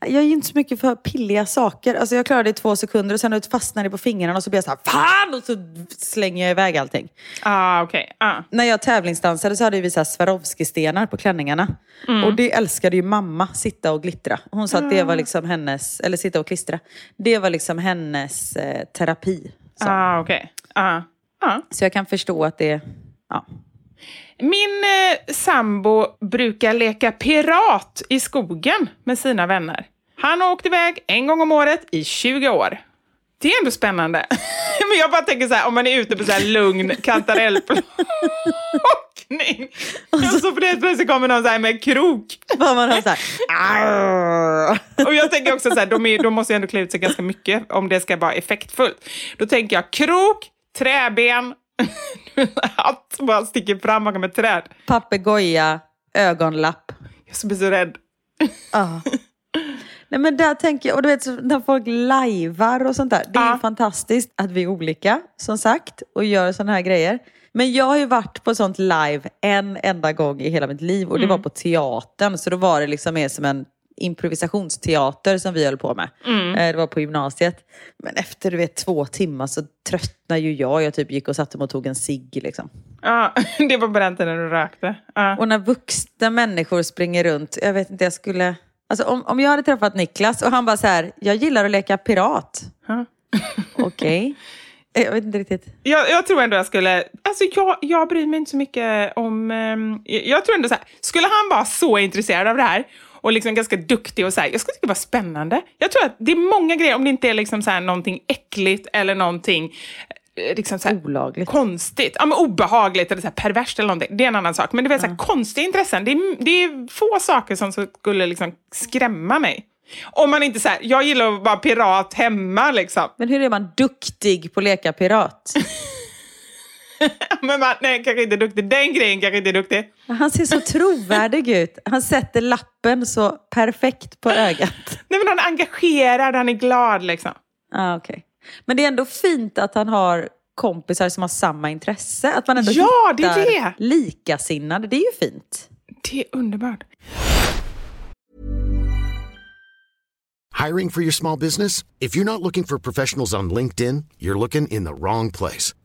Jag är inte så mycket för pilliga saker. Alltså jag klarar det i två sekunder och sen fastnar det på fingrarna och så blir jag så här fan och så slänger jag iväg allting. Ah, okej. Ah. När jag tävlingsdansade så hade vi Swarovski-stenar på klänningarna. Mm. Och det älskade ju mamma, sitta och glittra. Hon sa att det var liksom hennes, eller sitta och klistra. Det var liksom hennes eh, terapi. Så. Ah, okej. Ah. Ah. så jag kan förstå att det, ja. Min eh, sambo brukar leka pirat i skogen med sina vänner. Han har åkt iväg en gång om året i 20 år. Det är ändå spännande. Men jag bara tänker så här, om man är ute på så här lugn kantarellplockning och så plötsligt kommer någon så här med krok. Bara man har så här. Och jag tänker också så här, de, är, de måste ju ändå klä ut sig ganska mycket om det ska vara effektfullt. Då tänker jag krok, träben, hatt bara sticker fram bakom ett träd. papegoja, ögonlapp. Jag ska bli så rädd. Ja. Nej men där tänker jag, och du vet när folk lajvar och sånt där. Det är ju fantastiskt att vi är olika som sagt och gör sådana här grejer. Men jag har ju varit på sånt live en enda gång i hela mitt liv och det var på teatern. Så då var det liksom mer som en improvisationsteater som vi höll på med. Eh, Det var på gymnasiet. Men efter du vet två timmar så tröttnade ju jag. Jag typ gick och satte mig och tog en cigg liksom. Ja, det var på den tiden du rökte. Ja. Och när vuxna människor springer runt, jag vet inte, jag skulle... Alltså om, om jag hade träffat Niklas och han bara så här, jag gillar att leka pirat. Ja. Okej. Jag vet inte riktigt. Jag, jag tror ändå jag skulle... Alltså jag, jag bryr mig inte så mycket om... ehm, jag, jag tror ändå så här, skulle han vara så intresserad av det här och liksom ganska duktig och så här, jag skulle tycka det var spännande. Jag tror att det är många grejer, om det inte är liksom så här någonting äckligt eller någonting eh, liksom så Olagligt. konstigt, ja, men obehagligt eller så perverst eller någonting. Det är en annan sak. Men det är så här, konstiga intressen. Det är, det är få saker som skulle liksom skrämma mig. Om man inte säger, jag gillar att vara pirat hemma liksom. Men hur är man duktig på att leka pirat? Men man, nej, kanske inte duktig. Den grejen kanske inte är duktig. Han ser så trovärdig ut. Han sätter lappen så perfekt på ögat. Nej, men han är engagerad, han är glad liksom. Ah, okay. Men det är ändå fint att han har kompisar som har samma intresse. Att man ändå Ja, det är hittar det. likasinnade. Det är ju fint. Det är underbart. Hiring for your small business? If you're not looking for professionals on LinkedIn, you're looking in the wrong place.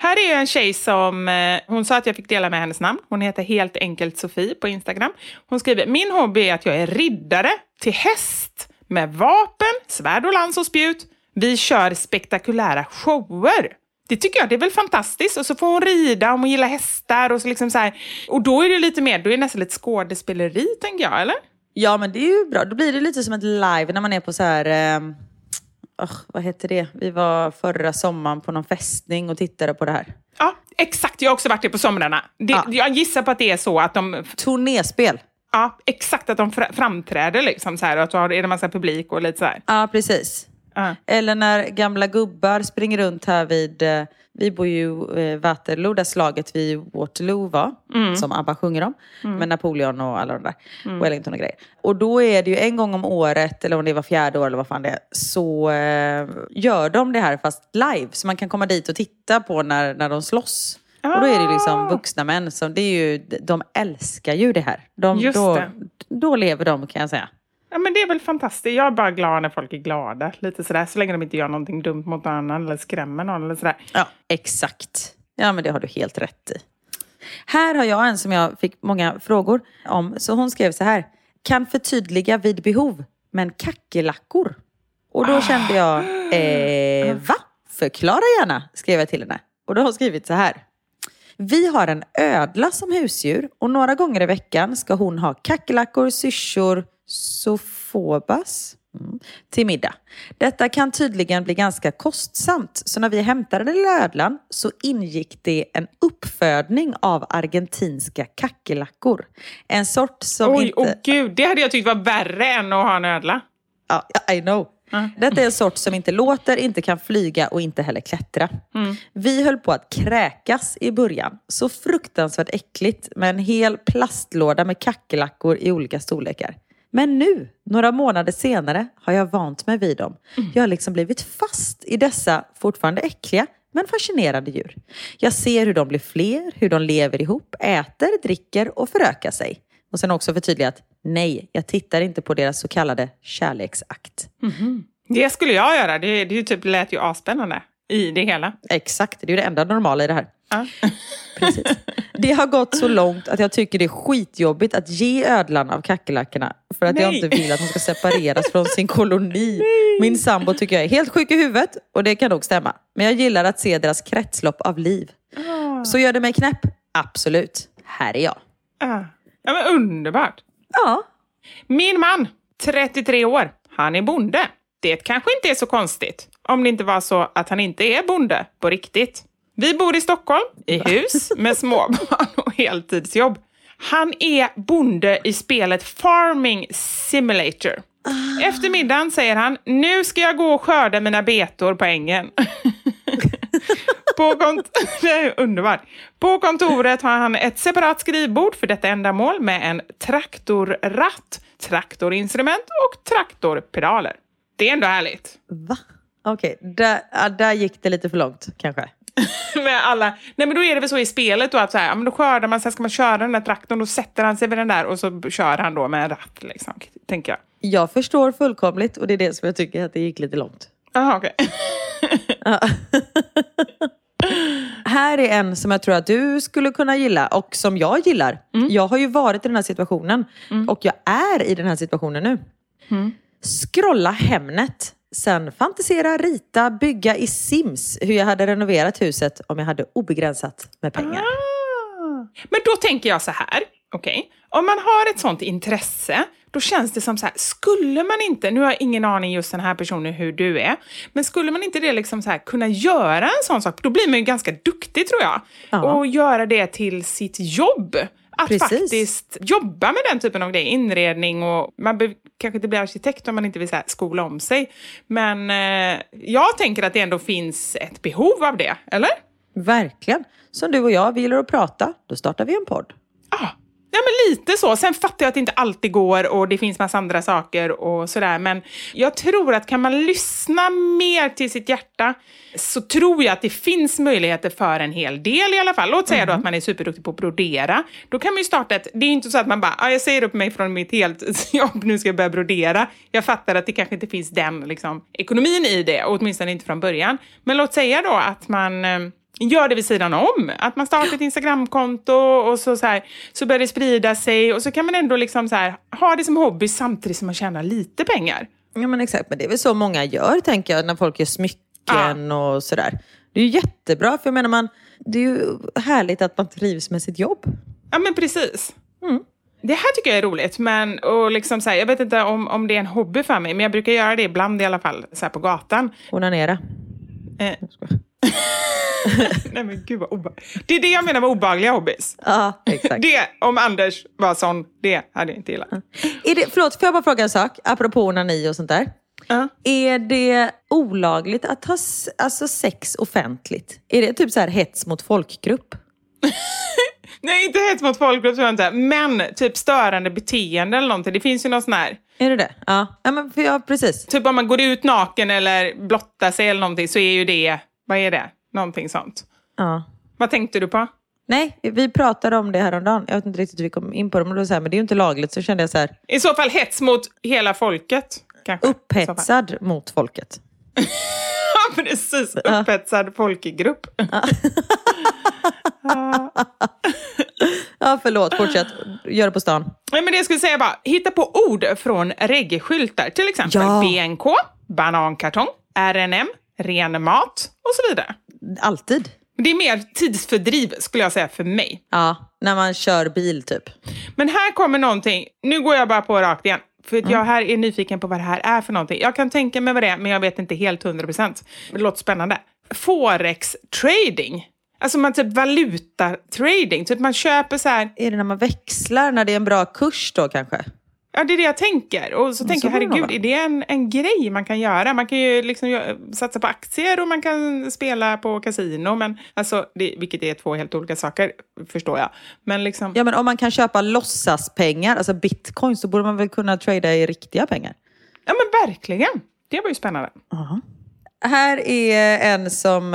Här är en tjej som, eh, hon sa att jag fick dela med hennes namn. Hon heter helt enkelt Sofie på Instagram. Hon skriver, min hobby är att jag är riddare till häst med vapen, svärd och lans och spjut. Vi kör spektakulära shower. Det tycker jag, det är väl fantastiskt. Och så får hon rida om hon gillar hästar och så liksom så här. Och då är det lite mer, då är det nästan lite skådespeleri tänker jag, eller? Ja men det är ju bra. Då blir det lite som ett live när man är på så här... Eh, åh, vad heter det? Vi var förra sommaren på någon fästning och tittade på det här. Ja, exakt. Jag har också varit det på somrarna. Det, Ja. Jag gissar på att det är så att de Turnéspel. Ja, exakt att de fra- framträder liksom så här och att då är det massa publik och lite så här. Ja precis. Eller när gamla gubbar springer runt här vid, eh, vi bor ju eh, Waterloo, där slaget vid Waterloo var, som ABBA sjunger om. Med Napoleon och alla de där. Wellington och grejer. Och då är det ju en gång om året, eller om det var fjärde år eller vad fan det är, så eh, gör de det här fast live. Så man kan komma dit och titta på när, när de slåss. Och då är det liksom vuxna män som, det är ju, de älskar ju det här. De, Just då, det. då lever de kan jag säga. Ja, men det är väl fantastiskt. Jag är bara glad när folk är glada. Lite sådär, så länge de inte gör någonting dumt mot någon annan eller skrämmer någon eller sådär. Ja, exakt. Ja, men det har du helt rätt i. Här har jag en som jag fick många frågor om. Så hon skrev så här. Kan förtydliga vid behov, men kackerlackor. Och då kände jag, eh, va? Förklara gärna, skrev jag till henne. Och då har hon skrivit så här. Vi har en ödla som husdjur och några gånger i veckan ska hon ha kackerlackor, syrsor, sofobas mm, till middag. Detta kan tydligen bli ganska kostsamt, så när vi hämtade den lilla ödlan så ingick det en uppfödning av argentinska kackerlackor. En sort som Oj, inte... åh gud, det hade jag tyckt var värre än att ha en ödla. Ja, I know. Detta är en sort som inte låter, inte kan flyga och inte heller klättra. Vi höll på att kräkas i början. Så fruktansvärt äckligt med en hel plastlåda med kackerlackor i olika storlekar. Men nu, några månader senare, har jag vant mig vid dem. Jag har liksom blivit fast i dessa fortfarande äckliga men fascinerande djur. Jag ser hur de blir fler, hur de lever ihop, äter, dricker och förökar sig. Och sen också förtydligat, nej, jag tittar inte på deras så kallade kärleksakt. Det skulle jag göra. Det, det typ, lät ju asspännande i det hela. Exakt, det är ju det enda normala i det här. Precis. Det har gått så långt att jag tycker det är skitjobbigt att ge ödlan av kackerlackorna för att jag Nej. inte vill att hon ska separeras från sin koloni. Min sambo tycker jag är helt sjuk i huvudet och det kan nog stämma. Men jag gillar att se deras kretslopp av liv. Så gör det mig knäpp? Absolut. Här är jag. Ja. ja, men underbart. Ja, Min man, 33 år, han är bonde. Det kanske inte är så konstigt, om det inte var så att han inte är bonde på riktigt. Vi bor i Stockholm, i hus, med småbarn och heltidsjobb. Han är bonde i spelet Farming Simulator. Efter middagen säger han, nu ska jag gå och skörda mina betor på ängen. På kont- underbart. På kontoret har han ett separat skrivbord för detta ändamål med en traktorratt, traktorinstrument och traktorpedaler. Det är ändå härligt. va? Okej, där, ja, där gick det lite för långt kanske. Med alla, nej men då är det väl så i spelet då att så här, ja, men då skördar man, sen ska man köra den där traktorn, då sätter han sig vid den där och så kör han då med en ratt liksom, tänker jag. Jag förstår fullkomligt och det är det som jag tycker att det gick lite långt. Jaha, okej. Här är en som jag tror att du skulle kunna gilla och som jag gillar. Jag har ju varit i den här situationen och jag är i den här situationen nu. Scrolla Hemnet. Sen fantisera, rita, bygga i Sims hur jag hade renoverat huset om jag hade obegränsat med pengar. Ah. Men då tänker jag så här, okej, om man har ett sånt intresse, då känns det som så här, skulle man inte, nu har jag ingen aning just den här personen hur du är, men skulle man inte det liksom så här, kunna göra en sån sak, då blir man ju ganska duktig tror jag, Ja. och göra det till sitt jobb. Att Precis. faktiskt jobba med den typen av grejer, inredning och man behöver kanske inte bli arkitekt om man inte vill så här, skola om sig. Men eh, jag tänker att det ändå finns ett behov av det, eller? Verkligen. Som du och jag, vi gillar att prata. Då startar vi en podd. Ja, ja men lite så. Sen fattar jag att det inte alltid går och det finns massa andra saker och sådär. Men jag tror att kan man lyssna mer till sitt hjärta så tror jag att det finns möjligheter för en hel del i alla fall. Låt säga då att man är superduktig på att brodera. Då kan man ju starta ett... Det är inte så att man bara, ah, jag säger upp mig från mitt heltidsjobb, nu ska jag börja brodera. Jag fattar att det kanske inte finns den liksom, ekonomin i det, åtminstone inte från början. Men låt säga då att man... gör det vid sidan om. Att man startar ett Instagramkonto och så, så, här, så börjar det sprida sig och så kan man ändå liksom så här, ha det som hobby samtidigt som man tjänar lite pengar. Ja men exakt, men det är väl så många gör tänker jag när folk gör smycken och sådär. Det är ju jättebra för jag menar man, det är ju härligt att man trivs med sitt jobb. Ja men precis. Det här tycker jag är roligt, men och liksom så här, jag vet inte om, om det är en hobby för mig, men jag brukar göra det ibland i alla fall, så här på gatan. Onanera. Eh. Nej men gud vad obehagligt. Det är det jag menar med obehagliga hobbys. Ja, exakt. Det, om Anders var sån, det hade jag inte gillat. Är det, förlåt, får jag bara fråga en sak? Apropå onani och sånt där. Ja. Är det olagligt att ha alltså sex offentligt? Är det typ så här hets mot folkgrupp? Nej, inte hets mot folkgrupp tror jag inte. Men typ störande beteende eller någonting. Det finns ju någon sån här... Är det det? Ja, ja, men, ja precis. Typ om man går ut naken eller blottar sig eller någonting så är ju det... Vad är det? Någonting sånt. Ja. Vad tänkte du på? Nej, vi pratade om det häromdagen. Jag vet inte riktigt hur vi kom in på det, men, det var så här, men det är ju inte lagligt. Så kände jag så här, I så fall hets mot hela folket. Kanske. Upphetsad mot folket. Ja, precis. Upphetsad folkgrupp. Ja, förlåt. Fortsätt. Gör det på stan. Nej, men det jag skulle säga bara, hitta på ord från reggae-skyltar. Till exempel Ja. BNK, banankartong, RNM, ren mat och så vidare. Alltid. Det är mer tidsfördriv skulle jag säga för mig. Ja, när man kör bil typ. Men här kommer någonting, nu går jag bara på rakt igen. För att jag här är nyfiken på vad det här är för någonting. Jag kan tänka mig vad det är, men jag vet inte helt 100%. Det låter spännande. Forex trading. Alltså man typ valuta-trading. Typ man köper så här, Är det när man växlar, när det är en bra kurs då kanske? Ja det är det jag tänker. Och så Men tänker jag, herregud, är det en, en grej man kan göra? Man kan ju liksom satsa på aktier och man kan spela på kasino. Men alltså, det, vilket är två helt olika saker, förstår jag. Men liksom... Ja, men om man kan köpa låtsaspengar, alltså bitcoin, så borde man väl kunna trada i riktiga pengar? Ja men verkligen. Det var ju spännande. Här är en som...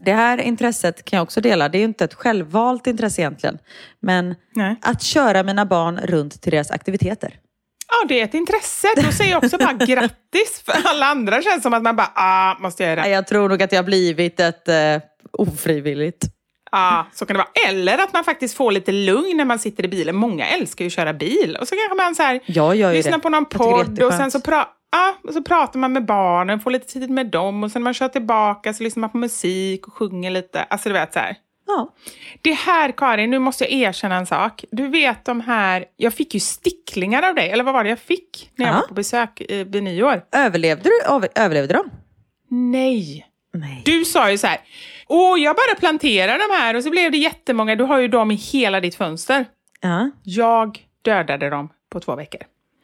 Det här intresset kan jag också dela. Det är ju inte ett självvalt intresse egentligen. Men Nej. att köra mina barn runt till deras aktiviteter. Ja, det är ett intresse. Då säger jag också bara grattis. För alla andra känns som att man bara, ah, måste jag göra det? Jag tror nog att jag har blivit ett eh, ofrivilligt. Ja, så kan det vara. Eller att man faktiskt får lite lugn när man sitter i bilen. Många älskar ju att köra bil. Och så kanske man så här, ju lyssnar det. på någon podd och sen så, pra- ja, och så pratar man med barnen, får lite tid med dem och sen när man kör tillbaka så lyssnar man på musik och sjunger lite. Alltså du vet så här. Ja. Det här Karin, nu måste jag erkänna en sak. Du vet de här, jag fick ju sticklingar av dig, eller vad var det jag fick när jag Ja. var på besök eh, vid nyår? Överlevde du? Över, överlevde de? Nej. Nej. Du sa ju så här, åh jag bara planterar de här och så blev det jättemånga, du har ju dem i hela ditt fönster. Ja. Jag dödade dem på två veckor.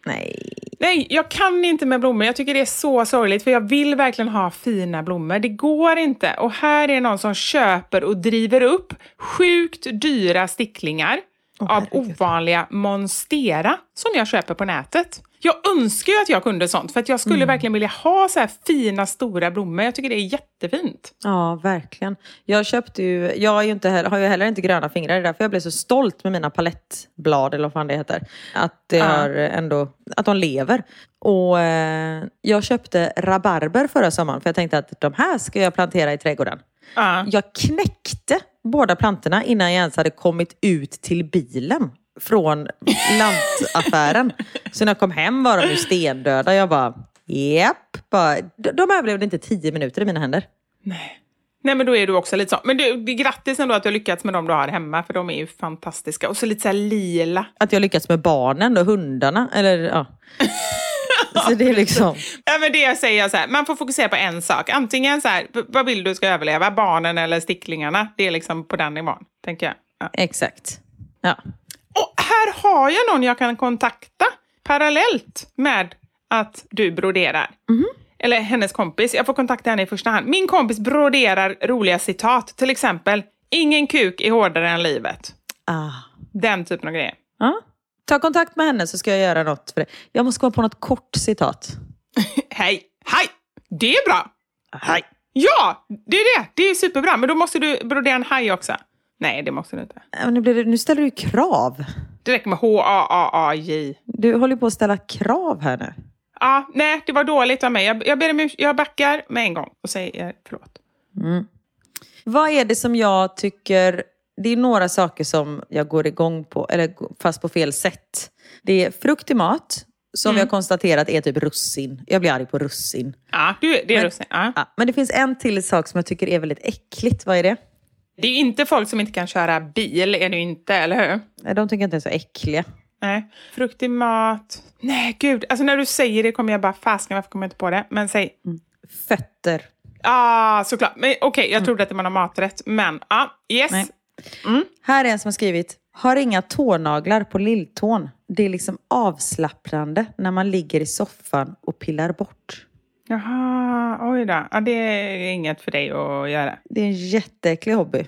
Nej. Nej, jag kan inte med blommor. Jag tycker det är så sorgligt för jag vill verkligen ha fina blommor. Det går inte. Och här är någon som köper och driver upp sjukt dyra sticklingar av ovanliga monstera som jag köper på nätet. Jag önskar ju att jag kunde sånt för att jag skulle verkligen vilja ha så här fina stora blommor. Jag tycker det är jättefint. Ja, verkligen. Jag köpte ju, jag ju inte, har ju heller inte gröna fingrar. Det är därför jag blev så stolt med mina palettblad, eller vad fan det heter. Att, det har ändå, att de lever. Och eh, jag köpte rabarber förra sommaren, för jag tänkte att de här ska jag plantera i trädgården. Ja. Jag knäckte båda plantorna innan jag ens hade kommit ut till bilen från lantaffären. Så när jag kom hem var de ju stendöda. Jag bara, japp. Bara, de de överlevde inte tio minuter i mina händer. Nej men då är du också lite så. Men du, grattis ändå att du har lyckats med dem du har hemma för de är ju fantastiska. Och så lite så här lila. Att jag lyckats med barnen och hundarna. Eller ja. Så det är liksom... Ja, men det jag säger så här, man får fokusera på en sak. Antingen så här, vad vill du ska överleva? Barnen eller sticklingarna? Det är liksom på den nivån, tänker jag. Ja. Exakt. Ja. Och här har jag någon jag kan kontakta parallellt med att du broderar. Eller hennes kompis. Jag får kontakta henne i första hand. Min kompis broderar roliga citat. Till exempel, ingen kuk är hårdare än livet. Ah. Den typen av grejer. ja. Ta kontakt med henne så ska jag göra något för det. Jag måste komma på något kort citat. Hej! Hej! Det är bra! Hej. Ja, det är det. Det är superbra. Men då måste du brodera en haj också. Nej, det måste du inte. Ja, Nu, blir det, nu ställer du ju krav. Det räcker med H-A-A-A-J. Du håller på att ställa krav här nu. Ja, nej, det var dåligt av mig. Jag, jag, ber om jag backar med en gång och säger förlåt. Vad är det som jag tycker... Det är några saker som jag går igång på, eller fast på fel sätt. Det är frukt i mat, som vi har konstaterat är typ russin. Jag blir arg på russin. Ja, du, det är Men- russin. Ja. Ja, men det finns en till sak som jag tycker är väldigt äckligt. Vad är det? Det är inte folk som inte kan köra bil, är det inte, eller hur? Nej, De tycker inte är så äckliga. Nej. Frukt i mat. Nej, gud. Alltså när du säger det kommer jag bara, fasken varför kommer jag inte på det? Men säg. Fötter. Ah, såklart. Okej, jag trodde att det var någon maträtt. Men, ja, ah, yes. Nej. Här är en som har skrivit, har inga tånaglar på lilltån. Det är liksom avslappnande när man ligger i soffan och pillar bort. Jaha, oj då. Ja, det är inget för dig att göra. Det är en jätteäcklig hobby.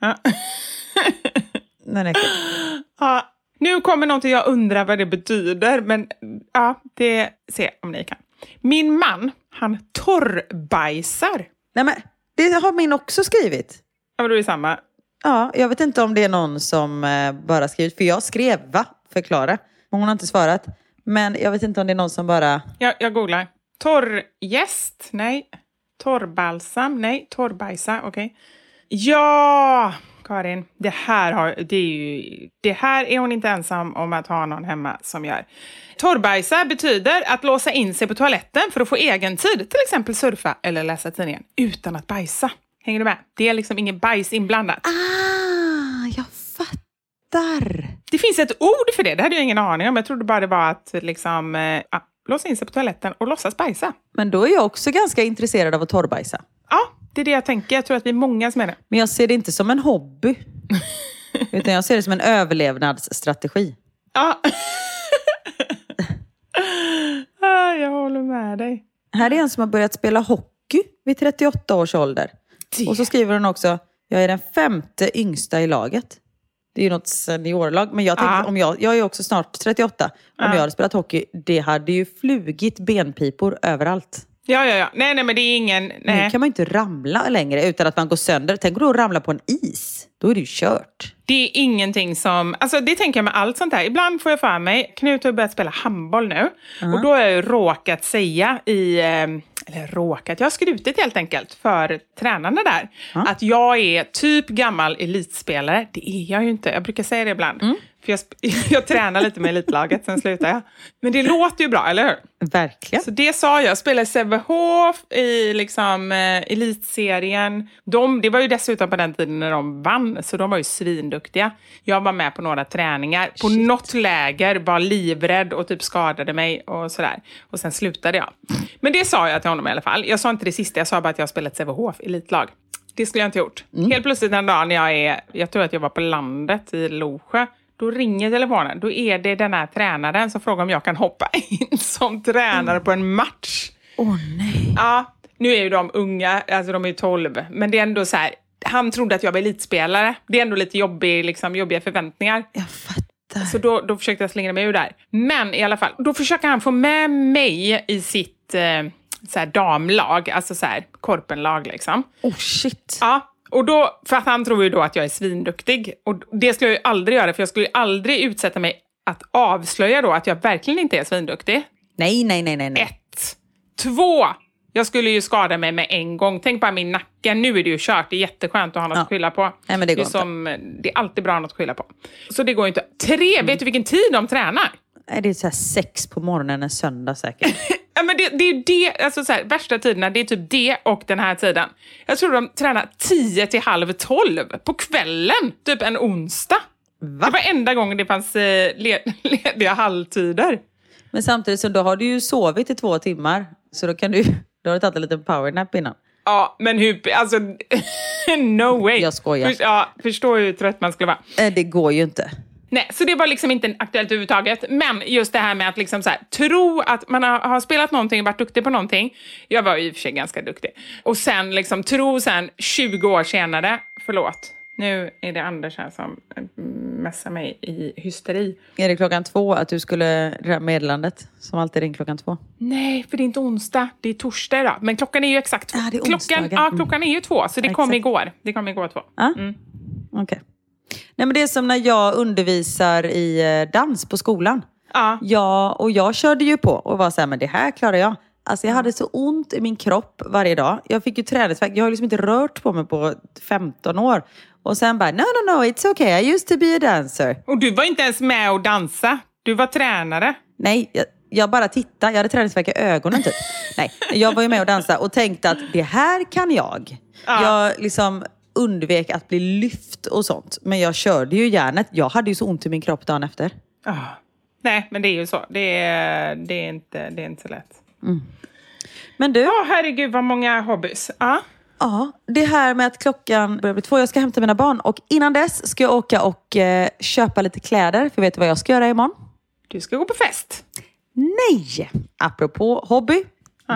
Ja. Den är. Ja, nu kommer någonting jag undrar vad det betyder, men ja, det se om ni kan. Min man, han torrbajsar. Nej, men det har min också skrivit. Ja, men då är det samma. Ja, jag vet inte om det är någon som eh, bara skrivit, för jag skrev va? Förklara. Hon har inte svarat. Men jag vet inte om det är någon som bara... Jag, jag googlar. Torrjäst? Nej. Torrbalsam? Nej. Torrbajsa? Okej. Ja, Karin. Det här, har, det, är ju, det här är hon inte ensam om att ha någon hemma som gör. Torrbajsa betyder att låsa in sig på toaletten för att få egen tid, till exempel surfa eller läsa tidningen, utan att bajsa. Hänger du med? Det är liksom ingen bajs inblandat. Ah, jag fattar. Det finns ett ord för det, det hade jag ingen aning om. Jag trodde bara det var att liksom, eh, ja, låsa in sig på toaletten och låtsas bajsa. Men då är jag också ganska intresserad av att torrbajsa. Ja, det är det jag tänker. Jag tror att vi är många som är det. Men jag ser det inte som en hobby. Utan jag ser det som en överlevnadsstrategi. Ja. ah, jag håller med dig. Här är en som har börjat spela hockey vid 38 års ålder. Det. Och så skriver hon också, jag är den femte yngsta i laget. Det är ju något seniorlag. Men jag tänkte, Ja. om jag, jag är också snart 38. Om Ja. jag hade spelat hockey, det hade ju flugit benpipor överallt. Ja, ja, ja. Nej, nej, men det är ingen... Nu Nej. kan man ju inte ramla längre utan att man går sönder. Tänk då att ramla på en is. Då är det ju kört. Det är ingenting som... Alltså det tänker jag med allt sånt här. Ibland får jag för mig... Knut har börjat spela handboll nu. Och då har jag ju råkat säga i... eh, Eller råkat, jag har skrutit helt enkelt för tränarna där. Att jag är typ gammal elitspelare. Det är jag ju inte. Jag brukar säga det ibland. För jag, jag tränar lite med elitlaget, sen slutar jag. Men det låter ju bra, eller hur? Verkligen. Så det sa jag. Jag spelade Sävehof i liksom, eh, elitserien. De, det var ju dessutom på den tiden när de vann, så de var ju svinduktiga. Jag var med på några träningar. På något läger var livrädd och typ skadade mig och sådär. Och sen slutade jag. Men det sa jag till honom i alla fall. Jag sa inte det sista, jag sa bara att jag spelat Sävehof elitlag. Det skulle jag inte gjort. Helt plötsligt en dag när jag är, jag tror att jag var på landet i Losjö, då ringer telefonen. Då är det den här tränaren som frågar om jag kan hoppa in som tränare på en match. Åh nej. Ja, nu är ju de unga, alltså de är ju 12, men det är ändå så här, han trodde att jag var elitspelare. Det är ändå lite jobbig, liksom, jobbiga förväntningar. Jag fattar. Så då, då försökte jag slingra mig ur där. Men i alla fall, då försöker han få med mig i sitt eh, så här, damlag, alltså så här, korpenlag liksom. Oh shit. Ja, och då, för att han tror ju då att jag är svinduktig. Och det skulle jag ju aldrig göra, för jag skulle ju aldrig utsätta mig att avslöja då att jag verkligen inte är svinduktig. Nej, nej, nej, nej. nej. Ett. Två. Jag skulle ju skada mig med en gång. Tänk bara min nacke. Nu är det ju kört. Det är jätteskönt att ha något Ja. att skylla på. Nej, men det går är inte. som, det är alltid bra att ha något att skylla på. Så det går ju inte. Tre. Vet du vilken tid de tränar? Nej, Det är så sex på morgonen en söndag säkert. Ja, men det, det är ju det, alltså så här, värsta tiderna, det är typ det och den här tiden. Jag tror de tränar 10 till halv 12 på kvällen, typ en onsdag. Va? Det var enda gången det fanns eh, led, lediga halvtider. Men samtidigt så då har du ju sovit i två timmar. Så då kan du, då har du tagit en liten powernap innan. Ja, men hur, alltså, no way. Jag skojar. Först, ja, förstår hur trött man skulle vara. Eh, Det går ju inte. Nej, så det var liksom inte aktuellt överhuvudtaget. Men just det här med att liksom så här, tro att man har, har spelat någonting och varit duktig på någonting. Jag var ju i och för sig ganska duktig. Och sen liksom tro sen 20 år senare, förlåt, nu är det Anders här som eh, mässar mig i hysteri. Är det klockan två att du skulle, det meddelandet som alltid ringer klockan två? Nej, för det är inte onsdag, det är torsdag idag. Men klockan är ju exakt två. Ah, det är klockan, ja, Mm. klockan är ju två, så det kom Exakt. igår. Det kom igår två. Ja, okej. Nej men det är som när jag undervisar i eh, dans på skolan. Ja. Ja, och jag körde ju på och var så här, men det här klarar jag. Alltså jag hade så ont i min kropp varje dag. Jag fick ju träningsvärk. Jag har liksom inte rört på mig på 15 år. Och sen bara, no, no, no, it's okay. I used to be a dancer. Och du var inte ens med och dansa. Du var tränare. Nej, jag, jag bara tittade. Jag hade träningsvärk i ögonen typ. Nej, jag var ju med och dansade och tänkte att det här kan jag. Ja. Jag liksom undvek att bli lyft och sånt. Men jag körde ju järnet. Jag hade ju så ont i min kropp dagen efter. Ah. Nej, men det är ju så. Det är, det är, inte, det är inte så lätt. Men du, Ja, herregud vad många hobbys. Ja. ja, det här med att klockan börjar bli två. Jag ska hämta mina barn och innan dess ska jag åka och eh, köpa lite kläder. För vet du vad jag ska göra imorgon? Du ska gå på fest. Nej! Apropå hobby.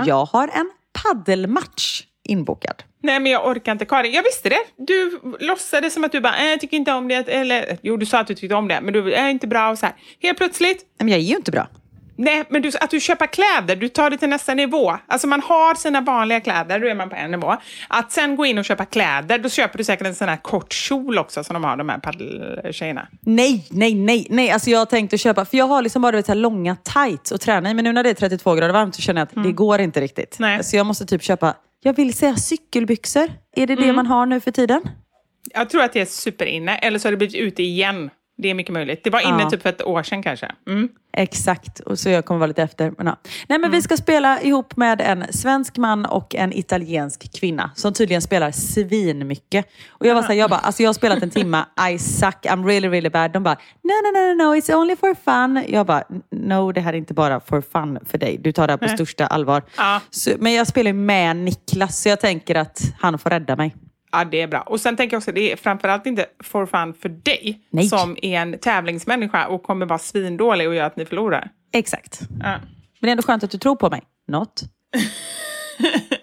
Jag har en paddelmatch inbokad. Nej, men jag orkar inte. Karin, jag visste det. Du låtsades som att du bara, äh, jag tycker inte om det. Eller, jo, du sa att du tyckte om det, men du är inte bra och så här. Helt plötsligt, Men jag är ju inte bra. nej, men du, att du köper kläder, du tar det till nästa nivå. Alltså man har sina vanliga kläder, då är man på en nivå. Att sen gå in och köpa kläder, då köper du säkert en sån här kort kjol också som de har, de här paddeltjejerna. Nej, nej, nej, nej. Alltså jag tänkte köpa, för jag har liksom bara vet, så här långa tights att träna i. Men nu när det är 32 grader varmt så känner jag att det går inte riktigt. Nej. Så jag måste typ köpa, jag vill säga cykelbyxor. Är det det man har nu för tiden? Jag tror att det är superinne, eller så har det blivit ute igen. Det är mycket möjligt. Det var inne Ja. typ för ett år sedan kanske. Mm. Exakt, och så jag kommer vara lite efter. Men, ja. Nej, men vi ska spela ihop med en svensk man och en italiensk kvinna som tydligen spelar svinmycket. Och jag var så här, jag bara, alltså jag har spelat en timma, I suck, I'm really really bad. De bara, no no no no, no it's only for fun. Jag bara, no det här är inte bara for fun för dig. Du tar det här på största allvar. Ja. Så, men jag spelar med Niklas, så jag tänker att han får rädda mig. Ja, det är bra. Och sen tänker jag också, det är framförallt inte for fun för dig Nej. som är en tävlingsmänniska och kommer vara svindålig och göra att ni förlorar. Exakt. Ja. Men det är ändå skönt att du tror på mig. Något?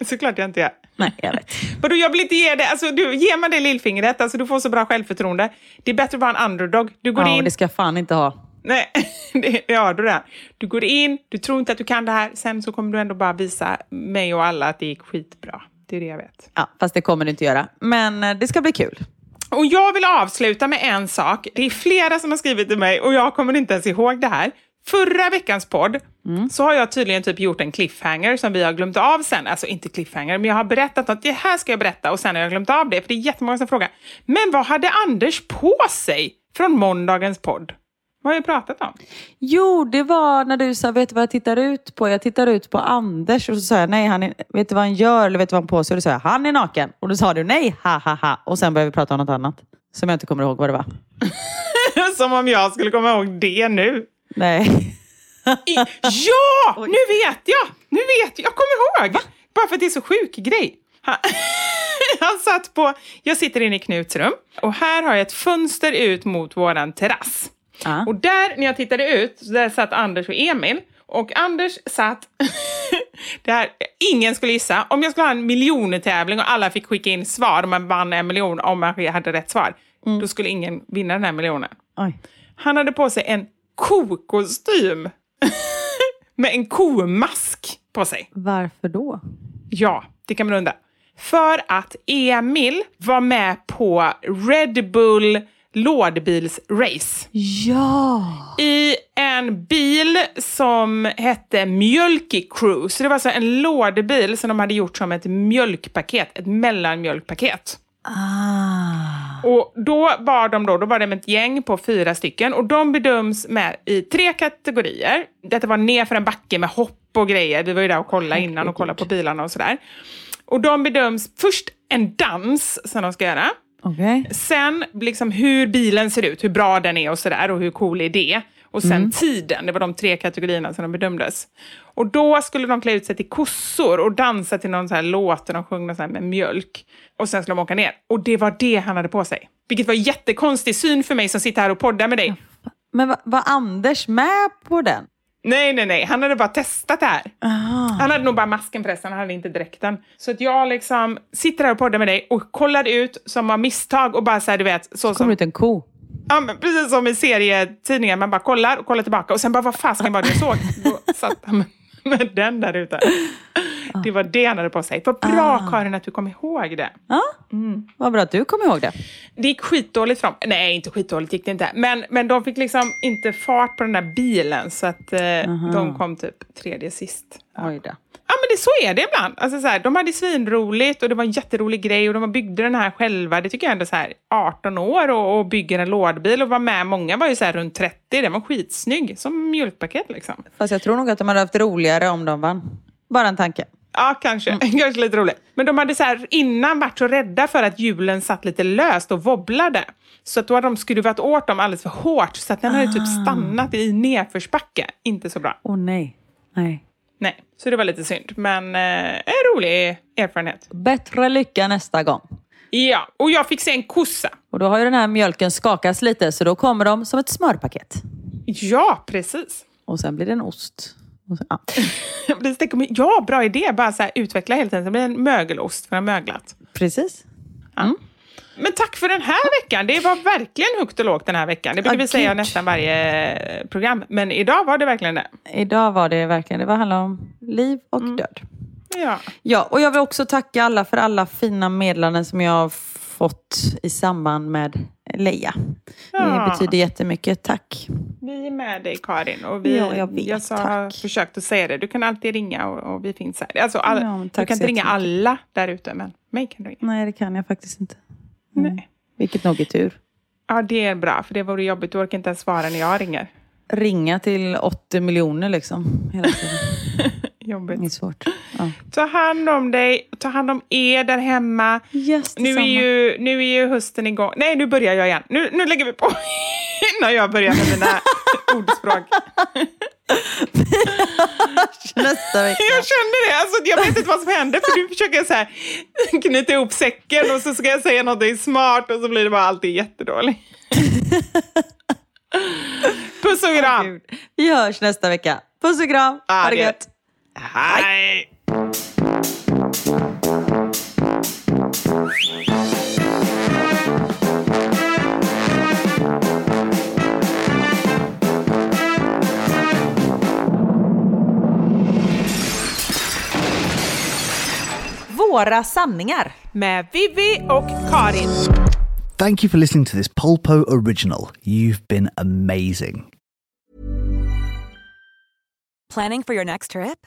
Såklart jag inte gör. Nej, jag vet. Vadå, jag vill inte ge det. Alltså, du, ge mig det lillfingret. Alltså, du får så bra självförtroende. Det är bättre att vara en underdog. Du går Ja, in... det ska jag fan inte ha. Nej, det, ja, du det. Du går in, du tror inte att du kan det här. Sen så kommer du ändå bara visa mig och alla att det gick skitbra. Det är det jag vet. Ja, fast det kommer du inte göra. Men eh, det ska bli kul. Och jag vill avsluta med en sak. Det är flera som har skrivit till mig och jag kommer inte ens ihåg det här. Förra veckans podd så har jag tydligen typ gjort en cliffhanger som vi har glömt av sen. Alltså inte cliffhanger, men jag har berättat att det här ska jag berätta och sen har jag glömt av det. För det är jättemånga som frågar. Men vad hade Anders på sig från måndagens podd? Vad har jag pratat om? Jo, det var när du sa, vet du vad jag tittar ut på? Jag tittar ut på Anders. Och så sa jag, nej, han är, vet du vad han gör? Eller vet du vad han på sig? Och då sa jag, han är naken. Och då sa du, nej, ha ha ha. Och sen började vi prata om något annat. Som jag inte kommer ihåg vad det var. som om jag skulle komma ihåg det nu. Nej. I, ja! Nu vet jag! Nu vet jag! Jag kommer ihåg! Bara för att det är så sjuk grej. Han, han satt på... Jag sitter inne i Knuts rum och här har jag ett fönster ut mot våran terrass. Ja. Och där, när jag tittade ut, så där satt Anders och Emil. Och Anders satt... det här, ingen skulle gissa. Om jag skulle ha en miljontävling och alla fick skicka in svar man vann en miljon om man hade rätt svar, då skulle ingen vinna den här miljonen. Oj. Han hade på sig en kokostym med en komask på sig. Varför då? Ja, det kan man undra. För att Emil var med på Red Bull lådbilsrace Ja! i en bil som hette Mjölki Cruise. Det var alltså en lådbil som de hade gjort som ett mjölkpaket, ett mellanmjölkpaket. Ah. Och då var de då, då var med ett gäng på fyra stycken och de bedöms med i tre kategorier. Detta var ner för en backe med hopp och grejer. Vi var ju där och kollade innan och kollade på bilarna och sådär. Och de bedöms först en dans som de ska göra. Okej. Sen liksom hur bilen ser ut, hur bra den är och sådär och hur cool är det. Och sen tiden, det var de tre kategorierna som de bedömdes. Och då skulle de klä ut sig till kossor och dansa till någon så här låt och de sjöng någon så här med mjölk. Och sen skulle de åka ner. Och det var det han hade på sig. Vilket var jättekonstig syn för mig som sitter här och poddar med dig. Men va- var Anders med på den? Nej, nej, nej. Han hade bara testat det här. Ah. Han hade nog bara masken förresten, han hade inte dräkten. Så att jag liksom sitter här och poddar med dig och kollar ut som av misstag och bara så här, du vet, så Kommer som... ut en ko. Ja, men precis som i serietidningar, man bara kollar och kollar tillbaka och sen bara, vad fasiken var det jag såg? Då satt han med den där ute. Det var det han hade på sig. Vad bra Karin att du kom ihåg det. Ja, vad bra att du kom ihåg det. Det gick skitdåligt för dem. Nej, inte skitdåligt gick det inte. Men, men de fick liksom inte fart på den där bilen så att eh, de kom typ tredje sist. Ja. Oj då. Ja, men det, så är det ibland. Alltså, så här, de hade svinroligt och det var en jätterolig grej och de byggde den här själva. Det tycker jag ändå så här, 18 år och, och bygger en lådbil och var med. Många var ju så här runt 30. Den var skitsnygg, som mjölkpaket liksom. Fast jag tror nog att de hade haft roligare om de vann. Bara en tanke. Ja, kanske. kanske lite roligt. Men de hade så här, innan varit så rädda för att hjulen satt lite löst och wobblade. Så att då hade de skruvat åt dem alldeles för hårt så att den hade typ stannat i nedförsbacke. Inte så bra. Åh nej. Nej. Nej, så det var lite synd. Men eh, en rolig erfarenhet. Bättre lycka nästa gång. Ja, och jag fick se en kossa. Och då har ju den här mjölken skakats lite så då kommer de som ett smörpaket. Ja, precis. Och sen blir det en ost. Så, ja. Det Ja, bra idé. Bara så här, utveckla helt enkelt. Det blir en mögelost för en möglat. Precis. Men tack för den här veckan. Det var verkligen högt och lågt den här veckan. Det brukar Ja, vi säga nästan varje eh, program. Men idag var det verkligen det. Idag var det verkligen, det var handla om liv och död. Ja. Ja, och jag vill också tacka alla för alla fina meddelanden som jag fått i samband med Leia. Ja. Det betyder jättemycket. Tack. Vi är med dig Karin. Och vi, Ja, jag vet. sa, Tack. försökt att säga det. Du kan alltid ringa och, och vi finns här. Alltså, all, Ja, du kan inte ringa alla där ute, men mig kan du ringa. Nej, det kan jag faktiskt inte. Nej. Vilket nog är tur. Ja, det är bra, för det vore jobbigt. Du orkar inte ens svara när jag ringer. Ringa till 80 miljoner liksom. Hela tiden. Jobbigt. Det är svårt. Ja. Ta hand om dig, ta hand om er där hemma. Yes, Nu är, ju, nu är ju hösten igång. Nej, nu börjar jag igen. Nu, nu lägger vi på innan jag börjar med mina ordspråk. Nästa vecka. Jag kände det. Alltså, jag vet inte vad som hände, för du försöker så här, knyta ihop säcken och så ska jag säga något smart och så blir det bara alltid jättedåligt. Puss och kram! Gud. Vi hörs nästa vecka. Puss och kram. Ha det- gött. Hej! Våra sanningar. Med Vivi och Karin. Thank you for listening to this Polpo original. You've been amazing. Planning for your next trip?